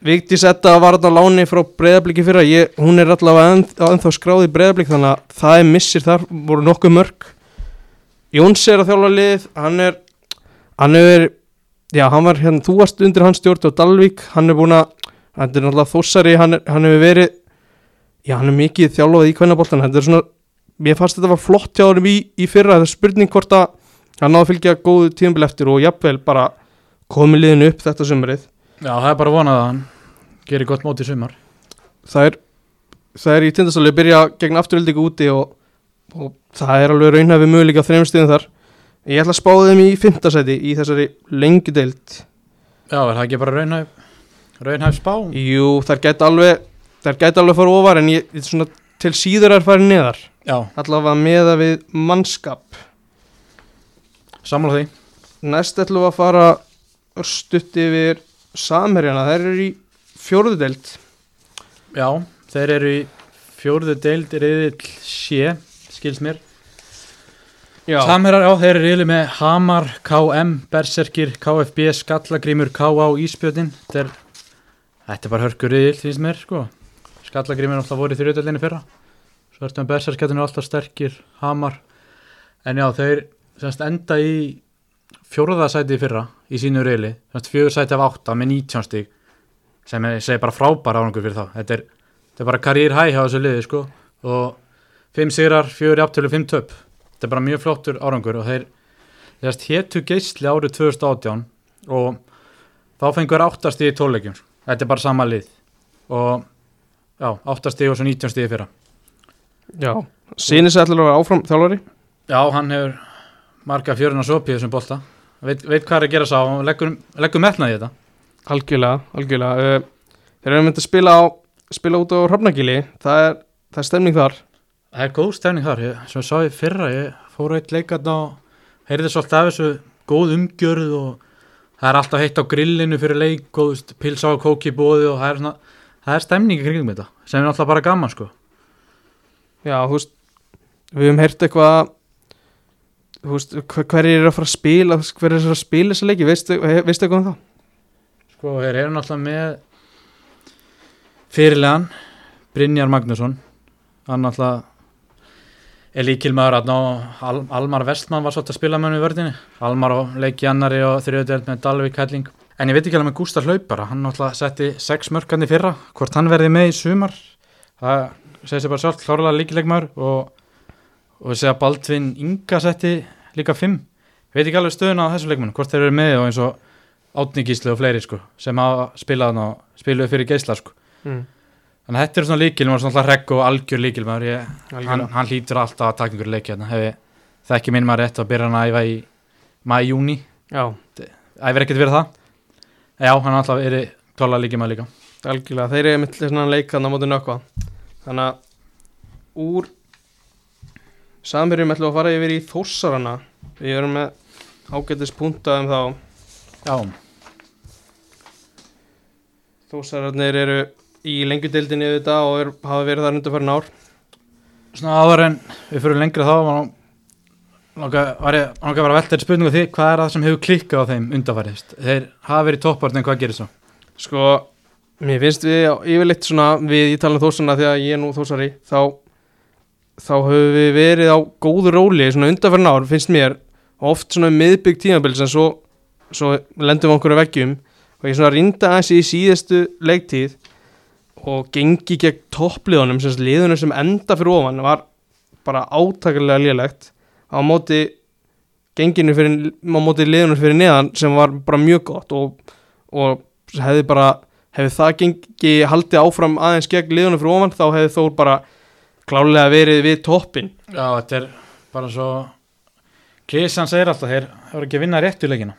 Vigdís Edda var þetta láni frá breyðabliki fyrra ég, hún er allavega enn, ennþá skráð í breyðablik þannig að það er missir þar voru nokkuð mörg Jóns er að þjálfa lið hann er hann er, já hann var hérna þú varst undir hans stjórn á Dalvík hann er búin að, hann er náttúrulega þósari hann, hann hefur verið já hann er mikið þjálfað í kvennaboltan þetta er svona, mér fannst þetta var flott hjá hann í, í fyrra, það er spurning hvort að hann náðu að fylgja góðu tíðanbíl eftir og jafnvel bara komið liðinu upp þetta sömurið Já, það er bara vonað að hann gerir gott mót í sumar. Það er það er í tindastáli að byrja gegn afturöldingu úti og, og það er alveg raunhafi möguleika á þreim stíðum þar. Ég ætla að spáða þeim í fimmtasæti í þessari lengi deild. Já, er það ekki bara raunhæf raunhæf spá? jú, þær gæti alveg þær gæti alveg að fara ofar en ég, svona, til síður er farið neðar. Já, allavega meða við mannskap. Sammála því. Næst ætlum við að fara stutt yfir samherjana. Þær eru í fjórðu deild. Já, þeir eru í fjórðu deild reyðill sé, skils mér. Já, Samherjar, já, þeir eru reyðill með Hamar, KM, Berserkir, KFB, Skallagrímur, KA og Íspjötin Þetta er, þetta er bara hörkur reyðill, finnst mér, sko Skallagrímur er alltaf voru í þrjóðdeildinni fyrra. Svo ertu með Berserkirtin er alltaf sterkir, Hamar. En já, þeir semst enda í fjórða sæti í fyrra í sínu reyli, semst fjögur sæti af átta með 19 stík sem er, segi bara frábæra árangur fyrir þá. Þetta er, þetta er bara karýr hæ hjá þessu liði sko. Og 5 sigrar, 4 jafntölu, 5 töp. Þetta er bara mjög flottur árangur og þeir þess hétu geisli árið 2018 og þá fengur 8 stíð í tólulegjum þetta er bara sama lið. Og já, 8 stíð og svo 19 stíð fyrra. Já. sínis ætla að vera áfram þjálfari? Já, hann hefur marga fjörun og sopi í þessum bolta. Veit, veit hvað er að gera sá og leggur, leggur metnað í þetta. Algjörlega, algjörlega. Uh, Þeir eru myndið að spila, á, spila út á Hrafnagili. Það er, það er stemning þar. Það er góð stefning þar, ég, sem ég sá í fyrra, ég fór eitt leikat á, heyrði svolítið af þessu góð umgjörð og það er alltaf heitt á grillinu fyrir leik, góð veist, pilsá og kóki bóði og það er, svona, það er stemning í kringum þetta, sem er alltaf bara gaman sko. Já, þú veist Við höfum heyrt eitthvað Þú veist, hver, hverjir eru að fara að spila Hverjir eru að spila þessa leiki, veistu, eitthvað um það? Sko, þeir eru náttúrulega með fyrirlegan, Brynjar Magnússon, hann náttúrulega er líkilmaður að ná, Al Almar Vestmann var svolítið að spila með hann í vördinni, Almar og leiki annari og þriðudeld með Dalvik Helling. En ég veit ekki alveg með Gústa Hlaupara, hann náttúrulega setti sex mörkandi fyrra, hvort hann verði með í sumar, það segir sér bara sjálf, klárlega líkilegmaður og, og segja Baldvin Inga setti líka fimm. Ég veit ekki alveg stöðuna á þessum leikmunum, hvort þeir eru með og eins og Átni Gísli og fleiri sko, sem hafa spilað hann og spiluðu fyrir geisla sko. Mm. Þannig að þetta er svona líkil, maður svona regg og algjör líkil maður, ég, hann, hann hlýtur alltaf að taka einhverju leiki hérna, það ekki minn maður rétt að byrja hann að æfa í mæ-júni, æfir ekkert fyrir það. Já, hann alltaf er klála líkil maður líka. algjörlega, þeir eru mitt svona leik þannig á móti nökkva. Þannig að úr Samherjum ætlum við að fara yfir í Þórsarana Við erum með ágætis punta um þá. Já, Þórsararnir eru í lengjudeildinni þetta og er, hafa verið þar undir farin ár. Svona áður en við fyrir lengra þá, langa, ég langa vera að velta þetta spurningu því, hvað er það sem hefur klikkað á þeim undanfærið? Þeir hafa verið toppart en hvað gerir svo? Sko, mér finnst við yfirleitt svona, við ég tala um Þórsarana þegar ég er nú Þórsari þá, þá höfum við verið á góðu róli svona undir farin ár, finnst mér oft svona miðbygg tímabils en svo, svo lendum við okkur að veggjum og ég svona rinda aðeins í síðustu leiktíð og gengi gegn toppliðunum sem liðunum sem enda fyrir ofan var bara átakalega lélegt á móti genginu fyrir, á móti liðunum fyrir neðan sem var bara mjög gott og, og hefði bara hefði það gengi haldið áfram aðeins gegn liðunum fyrir ofan þá hefði þó bara klálega verið við toppin Já, þetta er bara svo Klísan segir alltaf, þeir hefur ekki að vinna réttu leikina.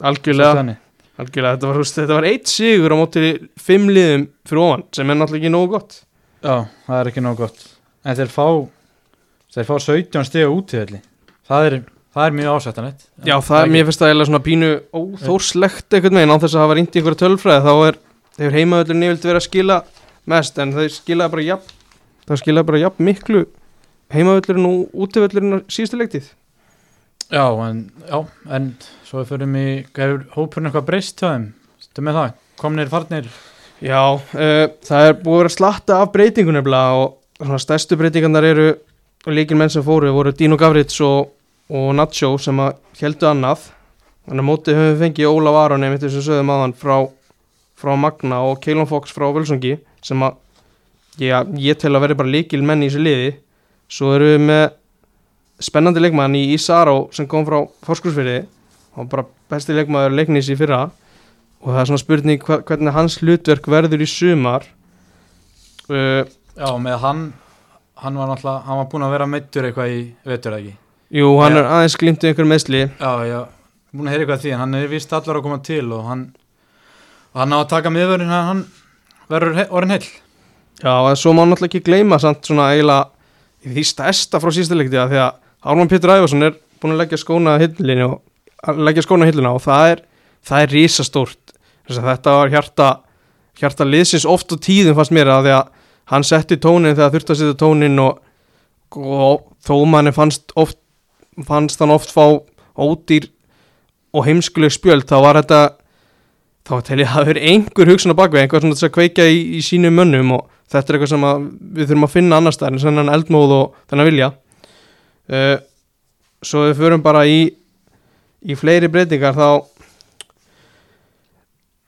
algjörlega, algjörlega þetta, var, þetta var eitt sigur á móti fimm liðum fyrir ofan sem er náttúrulega ekki nógu gott. Já, það er ekki nóg gott. En þeir fá Þeir fá 17 stiga útíðalli Það er, það er mjög ásættanett Já, það er, mér finnst það eiginlega svona pínu óþórslegt einhvern veginn. Á þess að hafa reyndi einhverja tölfræði þá er, hefur heimaðurinn yfirlt verið að skila mest en þeir skilaði bara jafn það skilaði bara jafn miklu heimaðurinn og útivöllurinn á síðustu leiktið Já, en, já, en Svo förum í Hefur hópurinn eitthvað breyst hjá þeim? Þetta með það, komnir farnir? Já, uh, það er búið að vera slatta af breytingu nefnilega og svona stærstu breytingarnar eru líkin menn sem fóru voru Dino Gavrits og, og Nacho sem að heldu annað. Þannig að mótið höfum við fengið Ólaf Aron einmitt þess að sögðum aðan frá, frá Magna og Keilon Fox frá Völsungi sem að já, ég tel að vera bara líkil menn í þessu liði. Svo erum við með spennandi leikmann í Ísaró sem kom frá Forskursfyrði og bara besti leikmaður leiknis í fyrra. Og það er svona spurning hvernig hans hlutverk verður í sumar. Uh, Já, með hann hann var náttúrulega, hann var búin að vera meittur eitthvað í vetur eða ekki Jú, hann Já. er aðeins glýmt einhver meðsli Já, já, búin að heyra eitthvað því en hann er vist allar að koma til og hann og hann á að taka miðvörðin að hann verður orðin heill. Já, en svo má náttúrulega ekki gleyma samt svona eiginlega í því stærsta frá síðustu leikti því að Ármann Pétur Ævarsson er búin að leggja skóna að hillinu og að leggja skóna að hillinu og það er það er að þetta var hjarta hjarta liðsins oft og tíðum fannst mér að því að hann setti tónin þegar þurfti að setja tónin og, og þó manni fannst oft fannst hann oft fá ódýr og heimskuleg spjöld þá var þetta þá tel ég að það verið einhver hugsun á bakveg einhver svona þess að kveika í, í sínum mönnum og þetta er eitthvað sem við þurfum að finna annars staðar en svona eldmóð og þennan vilja. Uh, svo við förum bara í í fleiri breytingar þá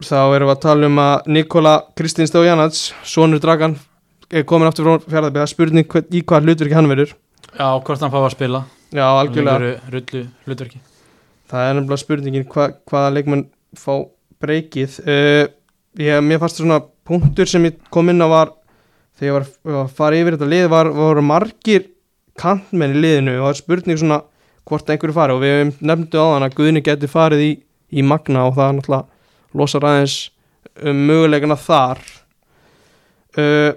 þá erum við að tala um að Nikola Kristín Stójanats, sonur Dragan er komin aftur frá fjárðabæða spurning í hvað hlutverki hann verður. Já, hvort hann fá að spila já, algjörlega, Rullu hlutverki. Það er nefnilega spurningin hva, hvaða leikmenn fá breykið. Uh, ég, mér fannst svona punktur sem ég kom inn á var þegar ég var að fara yfir þetta lið var, voru margir kantmenn í liðinu og það er spurning svona hvort einhverju fari. Og við nefndu á þann að Guðni geti farið í, í Magna og það er náttúrulega losar aðeins um möguleikana þar. Uh,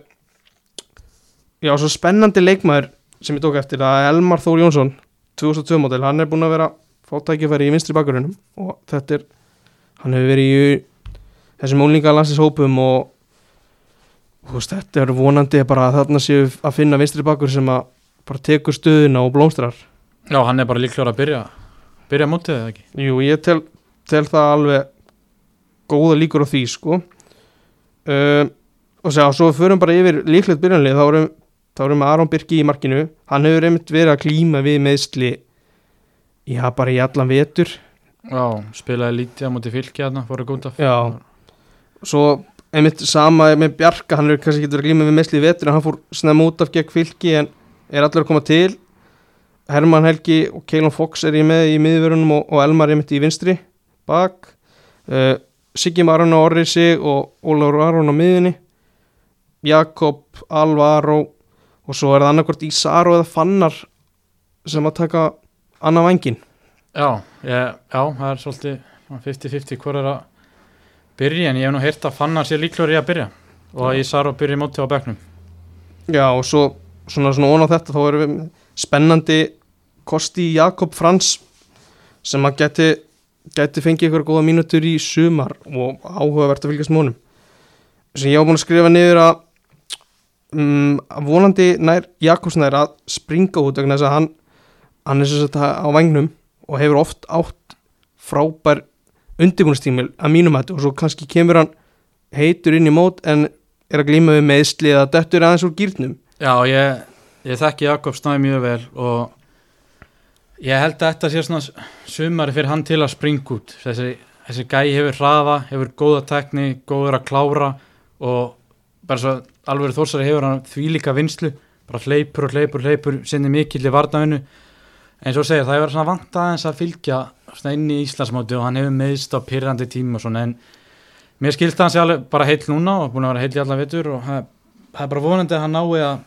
já, svo spennandi leikmaður sem ég tók eftir, er Elmar Þór Jónsson 2002 mótil, hann er búin að vera fóttækifæri í vinstri bakgrunum og þetta er, hann hefur verið í þessum ólíka landslishópum og veist, þetta er vonandi bara að þarna séu að finna vinstri bakkur sem að bara tekur stöðuna og blómstrar. Já, hann er bara líklegur að byrja byrja mótið eða ekki? Jú, ég tel, tel það alveg góða líkur á því sko. Um, og segja, svo förum bara yfir líklegt byrjanlið, þá erum þá erum við Aron Birki í markinu. Hann hefur einmitt verið að klíma við meðsli já, bara í allan vetur. Já, spilaði lítið á móti fylki hérna, fóru gónd af Já. svo einmitt sama með Bjarka, hann er kannski ekki verið að glíma við meðsli í vetur en hann fór snemma út af gegn fylki en er allir að koma til. Herman Helgi og Keilon Fox er ég með í miðverunum og, og Elmar er mitt í vinstri bak. Uh, Siggi Maron á orrið sig og Ólafur Aron á miðinni Jakob, Alvaro og svo er það annarkvort Ísaro eða Fannar sem að taka annað vangin Já, já, það er svolítið 50-50 hvor er að byrja en ég hef nú heyrt að fannar sér líklegur í að byrja. Og að Ísar og byrja mótið á bekknum. Já og svo svona svona ón á þetta þá erum við spennandi kosti Jakob Frans sem að geti, geti fengið ykkur góða mínútur í sumar og áhugavert að fylgjast með honum. Sem ég á búin að skrifa niður að um, vonandi nær Jakobsnær að springa út vegna þess að hann, hann er sem sagt á vagnum og hefur oft átt frábær undirbúinnstímil að mínum hættu og svo kannski kemur hann heitur inn í mót en er að glíma við meðsli eða dettur aðeins úr gýrnum Já, ég, ég þekki Jakob Snæði mjög vel og ég held að þetta sé svona sumari fyrir hann til að springa út. Þessi, þessi gæi hefur hraða, hefur góða tekni, góður að klára og bara svo alveg þórsari hefur hann því líka vinslu bara hleypur og hleypur og hleypur sinni mikill í varnaðinu eins og segja það hefur svona vant aðeins að fylgja inn í Íslandsmóti og hann hefur meðst á pyrrandi tíma og svona en mér skilst hann sé bara heill núna og búin að vera heill í allan vetur og það, það er bara vonandi að hann nái að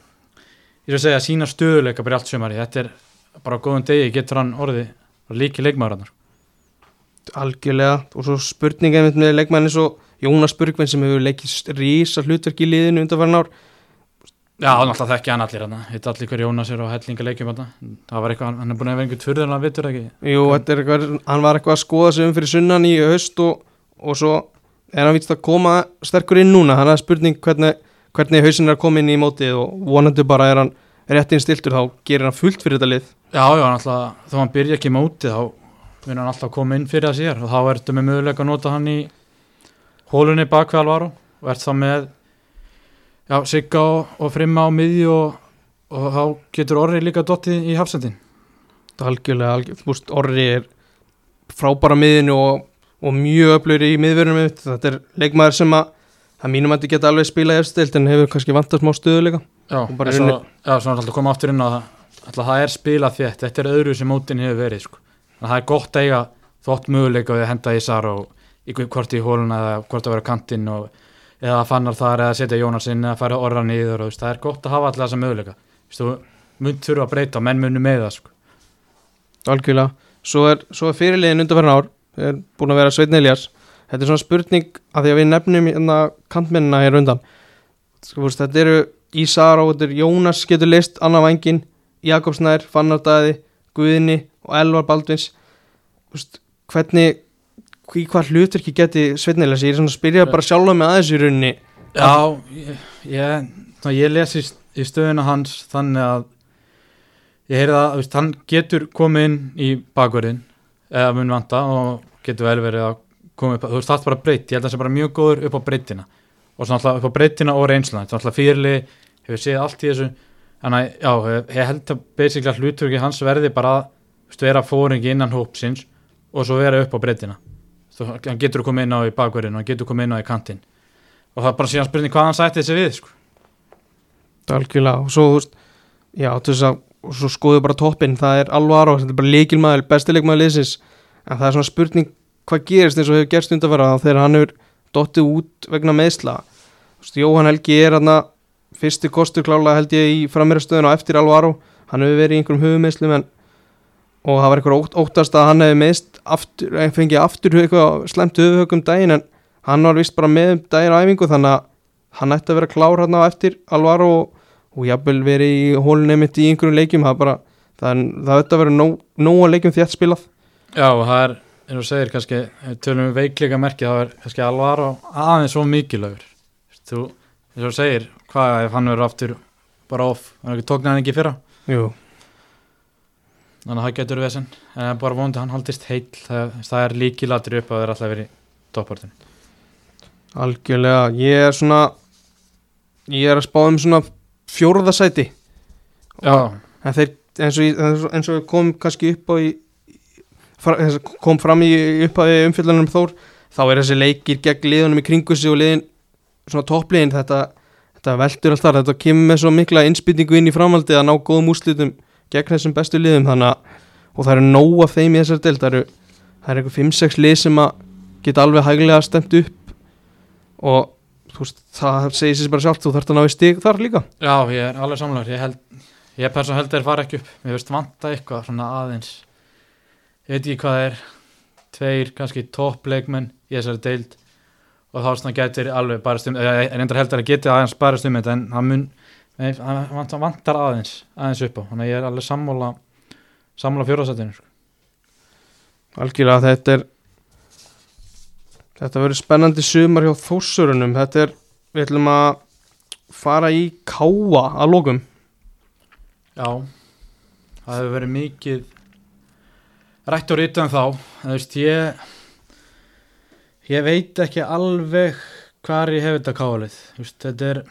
ég að segja sína stöðuleika bara allt sömari þetta er bara á góðum degi getur hann orðið líki leikmaður hann algjörlega og svo spurninga með leikmæni svo Jónas Burgvinn sem hefur leikist rísa hlutverk í liðinu undanfærin ár. Já, hann alltaf þekki hann allir hann hitt allir hver Jónas er og hellinga leikjum hann það var eitthvað, hann er búin að vera einhvern tvörðurlega vitur ekki? Jú, þetta er eitthvað, hann var eitthvað að skoða sig um fyrir sunnan í haust og, og svo er hann vist að koma sterkur inn núna. Þannig að spurning hvernig, hvernig hausin er að koma inn í mótið og vonandi bara er hann rétt inn stiltur þá gerir hann fullt fyrir þetta lið. Já, já, hann alltaf, þó hann byrja ekki í móti þá vil hann alltaf koma inn fyrir það sér og þá ertu með möguleika að nota hann í hólunni bak við Alvaro og ert þá með já, Sigga og, og Frimma á miðju og, og þá getur orri líka dottið í hafsendin er algjörlega, algjörlega, þú veist, Orri er frábæra miðinu og, og mjög öflur í miðverðunum mitt. Þetta er leikmaður sem að, það mínum að þetta geta alveg spilað í efstild en hefur kannski vantast en svo, unnið. já, svo er alltaf koma aftur inn á það alltaf það er spilað þétt, þetta er öðru sem mótin hefur verið sko. það er gott að eiga þótt möguleika við að henda í Sar og hvort í hóluna eða hvort að vera kantinn eða fannar þar eða setja Jónas inn eða færa orra niður og það er gott að hafa alltaf þessa möguleika Þú mynd þurfa að breyta, menn munu með það sko. Algjörlega. Svo er, er fyrirliðin undanferðin ár, er búin að vera Sveitn Elias. Þetta er svona spurning að því að við nefnum hérna kantmennina hér undan. Veist, þetta eru Ísar og Jónas getur list, Anna Vangin, Jakobsnær, Fannardæði, Guðni og Elvar Baldvins. Veist, hvernig, í hvað hlutverki geti Sveitn Elias? Ég er svona að spyrja bara sjálfa mig aðeins í rauninni. Já, ég, ég, ná, ég lesi í, í stöðuna hans þannig að ég heyrði að veist, hann getur komið inn í bakverðin eða mun vanta og getur vel verið að koma upp, þú veist, það er bara breytt, ég held að það sé bara mjög góður upp á breyttina og svona alltaf upp á breyttina og reynslan, þetta er alltaf fyrirli hefur séð allt í þessu þannig að, já, ég held að basically að hlutverki hans verði bara að vera fóringi innan hópsins og svo vera upp á breyttina þú, hann getur komið inn á í bakverðin og hann getur komið inn á í kantinn og það er bara síðan spurning hvað hann sætti þessi við sko. Algjörlega. Og svo, veist, já, að, og svo skoðu bara toppinn, það er Alvaro, þetta er bara leikilmaður, bestileikmaður liðsins. En það er svona spurning hvað gerist eins og hefur gerst undanfæra þegar hann hefur dottið út vegna meðsla. Jóhann Helgi er hann fyrsti kostur klálega held ég í frammeirastöðun og eftir Alvaro. Hann hefur verið í einhverjum höfumeðslum en og það var eitthvað ótt, óttast að hann hefði meðst aftur, eh, fengið aftur eitthvað slemt höfuhögum daginn en hann var vist bara með um daginn á æfingu þannig að hann ætti að vera klár hann á eftir Alvaro og, og jafnvel verið í hólunni mitt í einhverjum leikjum það, bara, það, það ætti að vera nóg, nóg að leikjum þétt spilað. Já, og það er, eins og segir kannski, tölum við veikleika merki það er kannski alvar og aðeins svo mikilögur þú, eins og segir hvað ef hann verður aftur bara off, hann hann ekki fyrra? Jú. Þannig að það getur við þess en bara vonandi hann haldist heill. Það, það er líkilatur upp að það er alltaf verið toppartin algjörlega, ég er svona ég er að spá um svona fjórðasæti Já, en þeir, eins og, eins og- kom kannski upp á í kom fram í upphafi umfyllanum Þór þá er þessi leikir gegn liðunum í kringu sig og liðin svona toppliðin þetta, þetta veldur alltaf þetta kemur með svo mikla innspýtingu inn í framhaldi að ná góðum úrslitum gegn þessum bestu liðum þannig að og það eru nóg af þeim í þessar deild. Það eru, það eru eitthvað 5-6 lið sem að geta alveg hæglega stemt upp og þú veist, það segir sér bara sjálft þú þarft að ná í stig þar líka. Já, ég er alveg samlegur ég held, ég persónu held þeir fara ekki upp. Mér veist vanta eitthvað svona aðeins. Ég veit ekki hvað það er. Tveir kannski toppleikmenn í þessari deild. Og þá getur alveg bara stum ég reyndar heldur að geti aðeins bara stum en hann mun nei, hann vantar, aðeins aðeins upp á, þannig að ég er alveg sammála sammála fjórðasættinu sko. Algjörlega þetta er Þetta verður spennandi sumar hjá þóssurunum Þetta er, við ætlum að fara í káa að lókum já. Það hefur verið mikið rætt og rítan þá. Þú veist ég ég veit ekki alveg hvar ég hef þetta káalið Þú veist, þetta er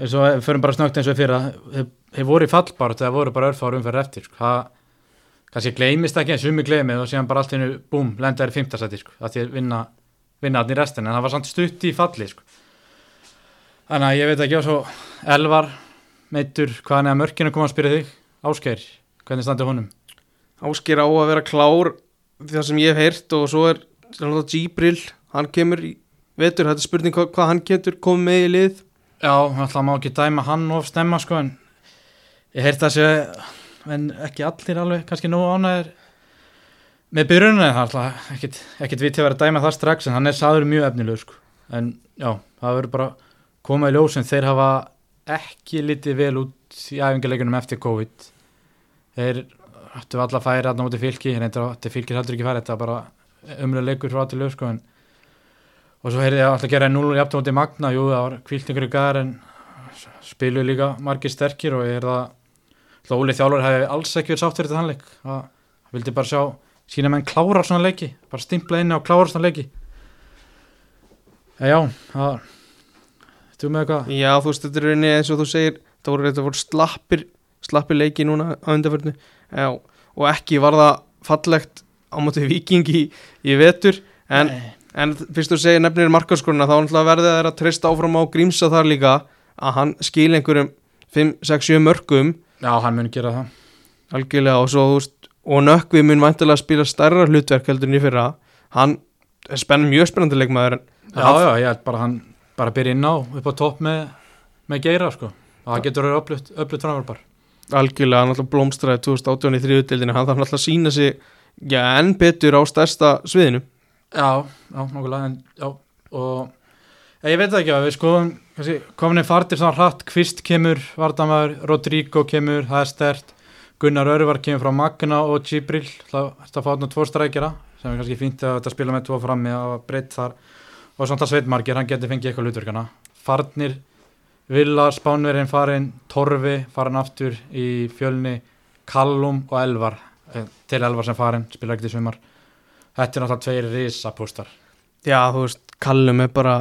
eins og förum bara snögt eins og fyrir það þeir voru í fallbárat það voru bara örfár umferð eftir sko. það kannski gleymist ekki en sumi gleymið og síðan bara allt hennu búm lenda er í fimmtasæti sko, að að vinna allir restin en það var samt stutt í falli sko. þannig að ég veit ekki og svo Elvar meittur hvaðan eða mörkinu koma að spyrja þig Ásgeir, hvernig standið honum? Áskir á að vera klár það sem ég hef heyrt og svo er Gibril, hann kemur í vetur, þetta er spurning hvað hann getur komið með í lið Já, alltaf má ekki dæma hann of stemma sko en ég heyrt það sé en ekki allir alveg kannski nógu ánæður með byrjunni það alltaf ekkit, ekkit við til að vera að dæma það strax en hann er saður mjög efnilegur sko. En já, það verður bara koma í ljós en þeir hafa ekki litið vel út í æfingarleikunum eftir COVID. Þeir ættu alla að færa að nóti fylki reyndar að fylkir heldur ekki færa þetta bara umlega leikur frá til lög sko en og svo heyrði ég alltaf að gera 0 í aftóndi magna, jú það var kviltingur í gar en spilu líka margir sterkir og ég er það Óli Þjálfur hefði alls ekki verið sátt fyrir þetta hannleik það vildi bara sjá sína menn klára svona leiki bara stimpla inn á klára svona leiki. En já, það Þú með eitthvað? Já, þú er rauninni eins og þú segir það voru, þetta voru slappir slappir leiki núna á undarförnu Já, og ekki var það fallegt á móti viking í, í vetur en, Nei. En fyrst þú segir nefnir markaskoruna þá verði það að treysta áfram á grímsa þar líka að hann skil einhverjum 5, 6, 7 mörgum Já, hann mun gera það. Algjörlega og svo og nökkvi mun væntilega spila stærra hlutverk heldur en í fyrra. Hann er spenn, mjög spennandi leikmaður Já, já, ég held bara hann bara byrja inn á upp á topp með, með geira sko. Og það getur verið öflutt, öflutt framverðbar algjörlega hann alltaf blómstraði 2018 í þriðutildinu hann þarf alltaf að sína sig já, enn betur á stærsta sviðinu Já, já, nokkulega en, já, og ég veit það ekki að við skoðum komin í fartir svona hratt Kvist kemur, Vardamæður, Rodrigo kemur það er stert, Gunnar Örvar kemur frá Magna og Gibril það er að fá þarna tvo strækjara sem er kannski fínt að þetta spila með tvo frammi að breytt þar og svona það Sveitmarkir, hann getur fengið eitthvað hlutverkana. Farnir, Villa, Spánverinn farin, Torfi farin aftur í fjölni Kallum og Elvar eh, til Elvar sem farin, spila ekkert í sumar Þetta er náttúrulega tveir risapústar já, þú veist, Callum er bara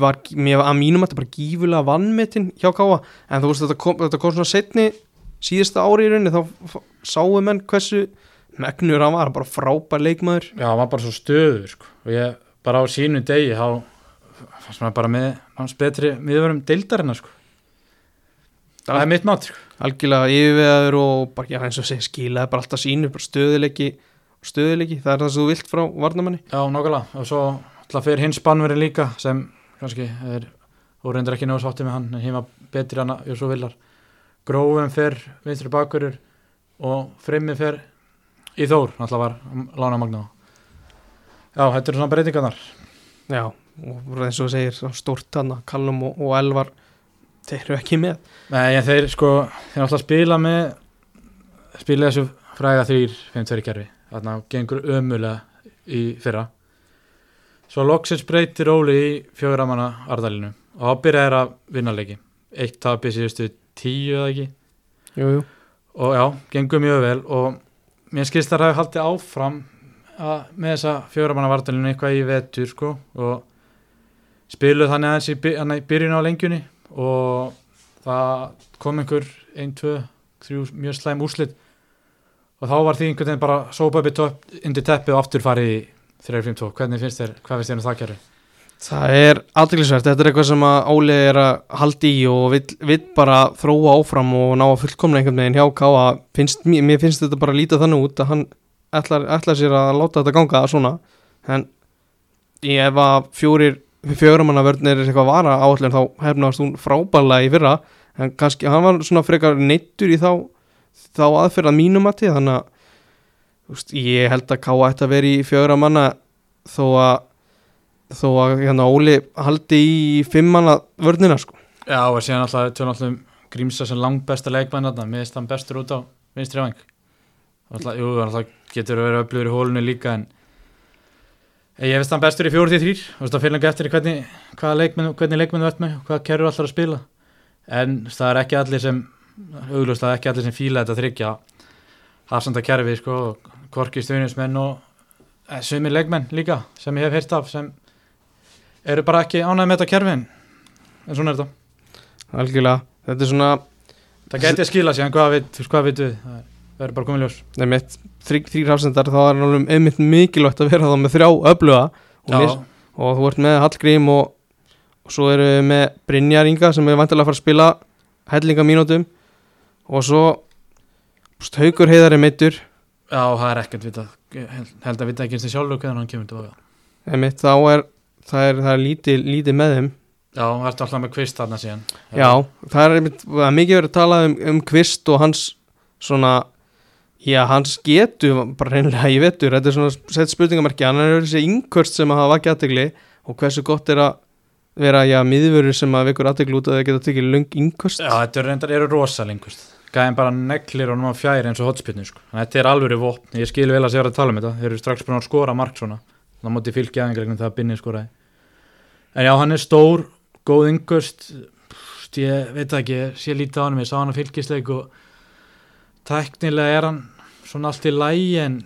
var, mér, að mínum þetta bara gífulega vannmetinn hjá Káa en þú veist, þetta kom, þetta kom svona setni síðasta ári í rauninni, þá f- sáu menn hversu megnur hann var, bara frábær leikmaður Já, hann var bara svo stöður sko. og ég bara á sínu degi þá fannst maður bara með hans betri miðurum deildarinnar sko. það er mitt mat sko. algjörlega yfirvegaður og bara, já, eins og segja, skilaði bara alltaf sínu bara stöðuleiki, stöðuleiki það er það sem þú vilt frá varnamanni Já, nokkulega og svo alltaf fyrir hins spannveri líka sem kannski er og reyndir ekki náðu sátti með hann en heima betri hann að svo villar grófum fer vinstri bakverður og fremmi fer í þór alltaf var lána magna Já, þetta eru svona breytingarnar. Já, og eins og segir að Callum og, og Elvar þeir eru ekki með. Nei, en þeir sko, þeir náttúrulega spila með spila þessu fræga þrýr 5-2 kerfi, þarna gengur ömulega í fyrra. Svo loksins breytir Óli í fjöguramanna ardalinu og þá byrja þeir að vinna leiki. Eitt tapir síðustu tíu eða ekki? Jú, jú. og já, gengur mjög vel og mér skilst þar hafi haldið áfram að, með þessa fjöguramanna ardalinu eitthvað í vetur sko og spiluð þannig aðeins í, í byrjun á lengjunni og það kom einhver 1, 2, 3 mjög slæm úrslit og þá var því einhvern veginn bara sópa upp í topp undir teppið og aftur farið í 3-5-2 hvernig finnst þér, hvað finnst þér um það kæri? það er aðdeglisvert, þetta er eitthvað sem að Óli er að haldi í og vill, vill bara þróa áfram og ná að fullkomna einhvern veginn hjá Káa finnst, mér, mér finnst þetta bara að líta þannig út að hann ætlar, ætlar sér að láta þetta ganga svona. En ef að fjórir fjöguramanna vörnir er eitthvað vara áallin þá hefnast hún frábælega í fyrra. En kannski, hann var svona frekar neittur í þá, þá aðferða mínum að til þannig að veist, ég held að Káa ætti að vera í fjöguramanna þó að þó að hérna Óli haldi í fimmanna vörnina sko. Já og síðan alltaf tjóðan alltaf um Grímsa sem langt besta leikmann þarna, miðist hann bestur út á vinstri vang. Alltaf, jú, alltaf getur verið öflugur í hólunni líka en ég veist hann bestur í 4-3 og það fyrir lengi eftir hvernig, leikmenn þú ert með og hvaða kerru allar að spila. En það er ekki allir sem auglust er ekki allir sem fíla þetta þryggja hafsanda kerfi sko korki stuðnismenn og eh, sumir leikmenn líka sem ég hef heyrt af sem eru bara ekki ánægð með þetta kerfi en svona er þetta. Algjörlega, þetta er svona Það gæti að skila sig, en hvað veitu er- það er bara komið ljós. Nefnitt þrýr hafsendar þá er hann einmitt mikilvægt að vera þá með þrjá öfluga. Og, og þú ert með Hallgrím og, og svo eru við með Brynjar Inga sem er vantilega að fara að spila hellinga mínútum og svo pst, Haukur Heiðar er meittur já, það er ekkert vitað. Ég held, að vita ekki eins og sjálfur hvernig hann kemur tilbaka. Einmitt þá er það er, það er lítið, lítið með þeim. Já, það ertu alltaf með kvist þarna síðan? Já, það er það er mikið verið að tala um, um kvist og hans svona, já, hans getu bara reynilega í vetur, þetta er svona sett spurningamerki, hann er þessi yngkvörst sem að hafa vakið aðtegli og hversu gott er að vera, já, miðvörur sem að vekur aðtegli út að það geta tekið löng yngkvörst Já, þetta er reyndar eru rosalingust Gæðin bara neglir og náma fjæri eins og hotspilni sko. Þetta er alvöru vopn, ég skil vel að sér að tala um þetta. Þeir eru strax búin að skora mark svona. Það móti fylgja aðeins þegar Binni skoraði. En já, hann er stór, góð yngust Ég veit það ekki, ég lítið á hann Ég sá hann að fylgisleik og Tæknilega er hann svona allt í lægi en,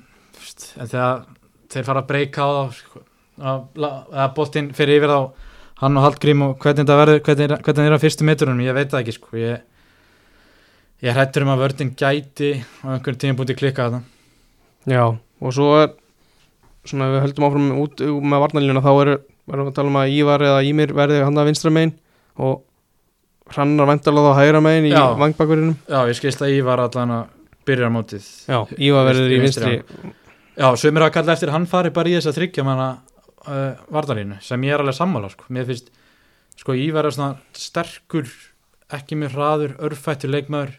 en þegar þeir fara að breyka á þá sko, að, boltinn fyrir yfir þá hann og Hallgrím og hvernig það verður hvernig, það er á fyrstu metrunum, ég veit það ekki sko. ég, ég hrættur um að vördin gæti á einhverjum tíma búti klikka þetta Já, og svo er svona við höldum áfram út með varnalínu þá er, verðum við að tala um að Ívar eða Ímir verði hann að vinstra megin og hrannar vendalega þá hægra megin í Já. vangbakurinnum já, ég skilst að Ívar allan að byrja mótið. Já, Ívar verður í Vinstri, Já, sömur að kalla eftir hann fari bara í þess að tryggja manna uh, vardarínu sem ég er alveg sammála sko. mér finnst, sko Ívar er svona sterkur, ekki mjög hraður örfættur leikmaður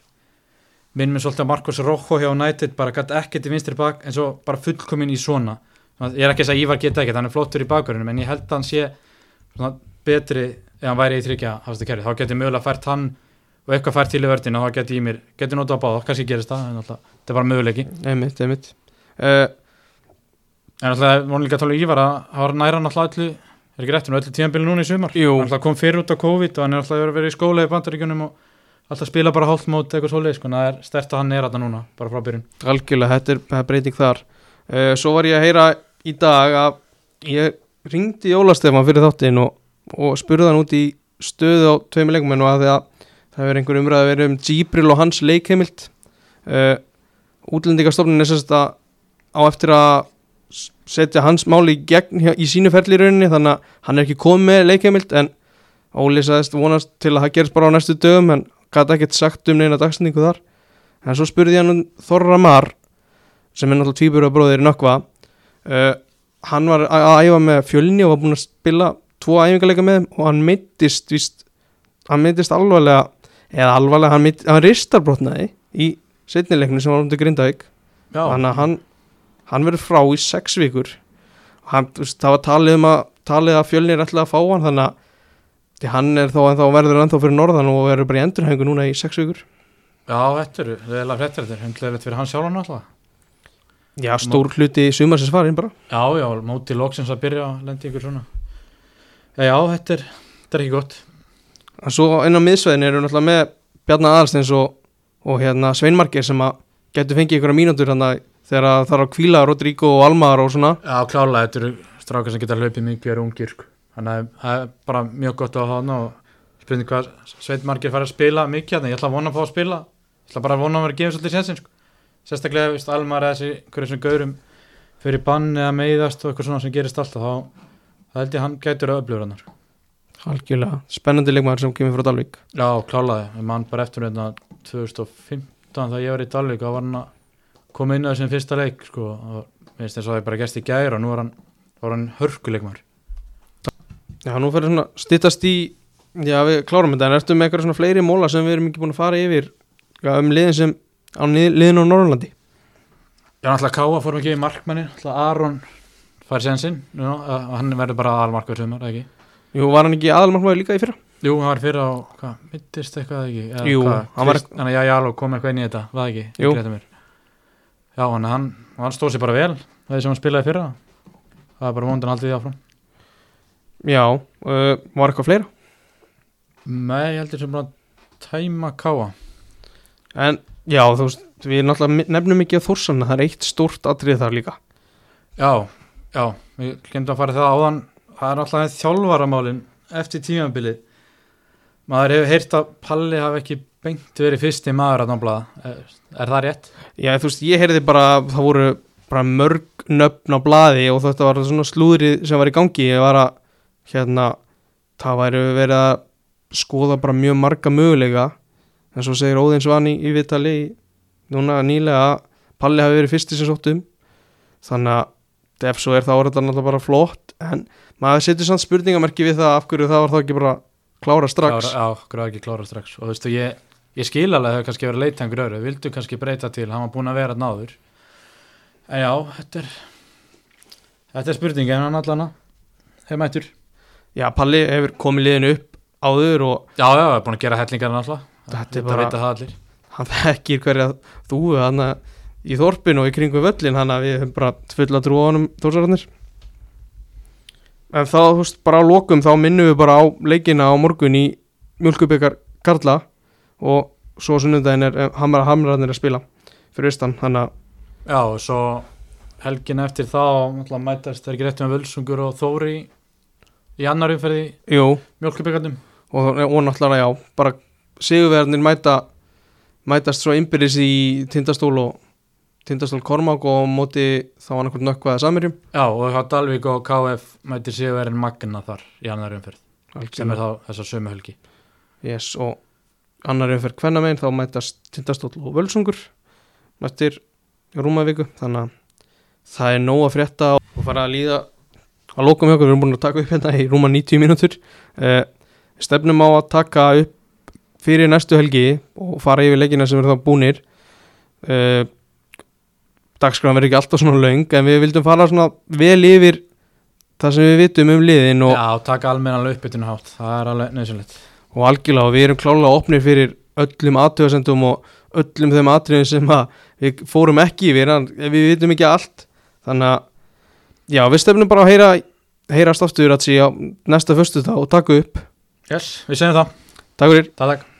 minn með svolítið að Marcos Rojo hjá United bara gætt ekkert í vinstri bak en svo bara fullkominn í svona. Ég er ekki að segja Ívar geta ekkert, hann er flottur í bakverðinu en ég held að hann sé svona betri ef hann væri í tryggja þá geti mögulega fært hann og eitthvað fært til í vördinu og þá geti Ímir, geti notað á báða, kannski gerist það en alltaf, þetta er bara möguleiki. Einmitt, einmitt. Uh, En alltaf, að tala um Ívar að hann var næra náttúrulega öllu, er ekki rétt, hann er öllu tíðanbílu núna í sumar. Hann alltaf kom fyrir út á COVID og hann er alltaf verið í skóla í bandaríkjunum og alltaf spila bara hálft mót eitthvað svoleið, sko, það er stert að hann er alltaf núna, bara frá byrjun. Algjörlega, þetta er, breyting þar uh, Svo var ég að heyra í dag að ég ringdi Jólastefan fyrir þáttinn og, og spurði hann út í stöðu á tveimur leikumenn og að að það hefur einhver umræði verið um Gibril og hans leikheimild uh, Útlendingastofnun er sérst að á eftir að setja hans máli í gegn í sínu ferli í rauninni þannig að hann er ekki komið með leikheimild en Óli sagðist vonast til að það gerist bara á næstu dögum en gæti ekkert sagt um neina dagsendingu þar. En svo spurði hann um Þorra Mar sem er náttúrulega tvíbura bróðir í Nökkva uh, hann var að æfa með fjölni og var búinn að spila tvo æfingarleika með og hann meittist víst, hann meittist alvarlega eða alvarlega, hann, meitt, hann ristarbrotnaði í setnileiknu sem var undir Grindavík. Já, þannig að hann, hann verður frá í sex vikur. Og hann, það var talið um að talið að fjölni er alltaf að fá hann þannig að því hann er þá ennþá verður ennþá fyrir norðan og verður bara í endurhengu núna í sex vikur já, þetta eru, það er alveg fréttir þetta, hundlega fyrir hann sjálfan alltaf. Já, stór hluti sumarsins farin bara Já, já, móti loksins að byrja að lendi ykkur svona. Já, já, þetta er, þetta er ekki gott. En svo inn á miðsveðin eru náttúrulega með Bjarnar Aðalsteins og, og hérna Sveinmarkir sem að getur fengið ykkur mínútur hann að þegar að það er að kvíla Rodrigo og Almar og svona Já, klálega, þetta eru strákar sem geta hlaupið mikið og ungir, sko. Þannig að það er bara mjög gott að hafa hann og spurning hvað Sveit Margir fara að spila mikið, þannig ég ætla að vona að fá að spila. Ég ætla bara að vona að vera að gefa svolítið sensin, sko. Sérstaklega, veist, Almar eða þessi, hverju sem gaurum fyrir bann eða meiðast og eitthvað svona sem gerist alltaf, þá, þá held ég að hann gætur að öflugur hann. Algjörlega, spennandi leikmaður sem kemur frá Dalvík Já, klálega, ég man bara eftir hérna 2015 þegar ég var í Dalvík og var hann að koma inn á þessum fyrsta leik, sko, og mér finnst þess að ég bara gæst í gæri og nú var hann, var hann hörkuleikmar. Já, nú fyrir svona styttast í Já, við klárum þetta, en ertu með eitthvað svona fleiri móla sem við erum ekki búin að fara yfir já, um liðin sem á liðin á Norrlandi Já, náttúrulega Káa fórum ekki í markmanni, náttúrulega Aron fær að- að hann verður bara aðalmarkaður sumar, eða ekki? Jú, var hann ekki aðalmarkmaður líka í fyrra? Jú, hann var fyrir á, hvað, mittist eitthvað ekki? Eða Jú, hvað, hann var- Þannig að já, já, kom eitthvað inn í þetta, var það ekki? Gleymdi mér. Já, hann, hann, hann stóð sér bara vel, það sem hann spilaði fyrir það. Það er bara vondan aldrei áfram. Já, uh, var eitthvað fleira? Nei, ég heldur sem bara tæma Káa. En já, þú veist, við náttúrulega nefnum ekki að Þórsanna, það er eitt stórt atrið þar líka Já, já, við glemdum að fara í það áðan, það er alltaf þjálfaramálin eftir tímabilið. Maður hefur heyrt að Palli hafi ekki beint verið fyrsti maður að námblaða, er, er það rétt? Já, þú veist, ég heyrði bara að það voru bara mörg nöfn á blaði og þetta var svona slúðrið sem var í gangi ég var að, hérna það væri verið að skoða bara mjög marga möguleika. En svo segir Óðinn Svani í viðtali í- núna nýlega að Palli hafi verið fyrsti sem sótt um. Þannig að ef svo er er þetta náttúrulega bara flott. En maður setur samt spurningamerki við það af hverju það var þá ekki bara klára strax. Já, var ekki klára strax. Og þú veist, og ég, ég skil alveg að það hefur kannski verið einhver öru, vildu kannski breyta til, hann var búin að vera náður en já, þetta er þetta er spurning, en hann allan hefur mættur Já, Palli hefur komið liðinu upp áður og já, já, er búin að gera hellingar alltaf. Þetta er bara það allir. hann *laughs* þekkir hverja þú hann í þorpinu og í kringum völlin hann að við höfum bara fulla trú á honum þórsararnir. En þá þú veist bara á lokum þá minnum við bara á leikina á morgun í mjölkubikar Karla og svo sunnudaginn er eh, hamra hamrarnir að spila fyrir austan hann að já, og svo helgin eftir þá mætast þeir rétt með Völsungur og Þóri í, annar umferði Jú, mjölkubikandum og, og náttúrulega já bara sigurverðinir mæta mætast svo innbyrðis í tindastól og tindastól Kormák og móti þá annarkvæmt nökkvaða samirjum Já, og þá Dalvík og KF mætir Sigurverðin Magna þar í annar umferð sem er þá þessa sömu helgi. Yes, og annar umferð hvenna megin þá mætast tindastól og völsungur mættir rúma viku þannig að það er nóg að frétta og fara að líða að lókum hjá okkur, við erum búin að taka upp hérna í rúma 90 mínútur. Uh, stefnum á að taka upp fyrir næstu helgi og fara yfir leikina sem eru þá búnir. Uh, dagskræðan verður ekki alltaf svona löng en við vildum fara svona vel yfir það sem við vitum um liðin og, Já, taka almennalega uppbytinu hátt, það er alveg nöðsynlegt og algjörlega og við erum klálega opnir fyrir öllum aðtöðasendum og öllum þeim atriðum sem að við fórum ekki yfir, við vitum ekki allt. Þannig að já, við stefnum bara að heyra heyrast aftur að á næsta föstu og taka upp. Yes, við segjum það, Takk fyrir. Takk, takk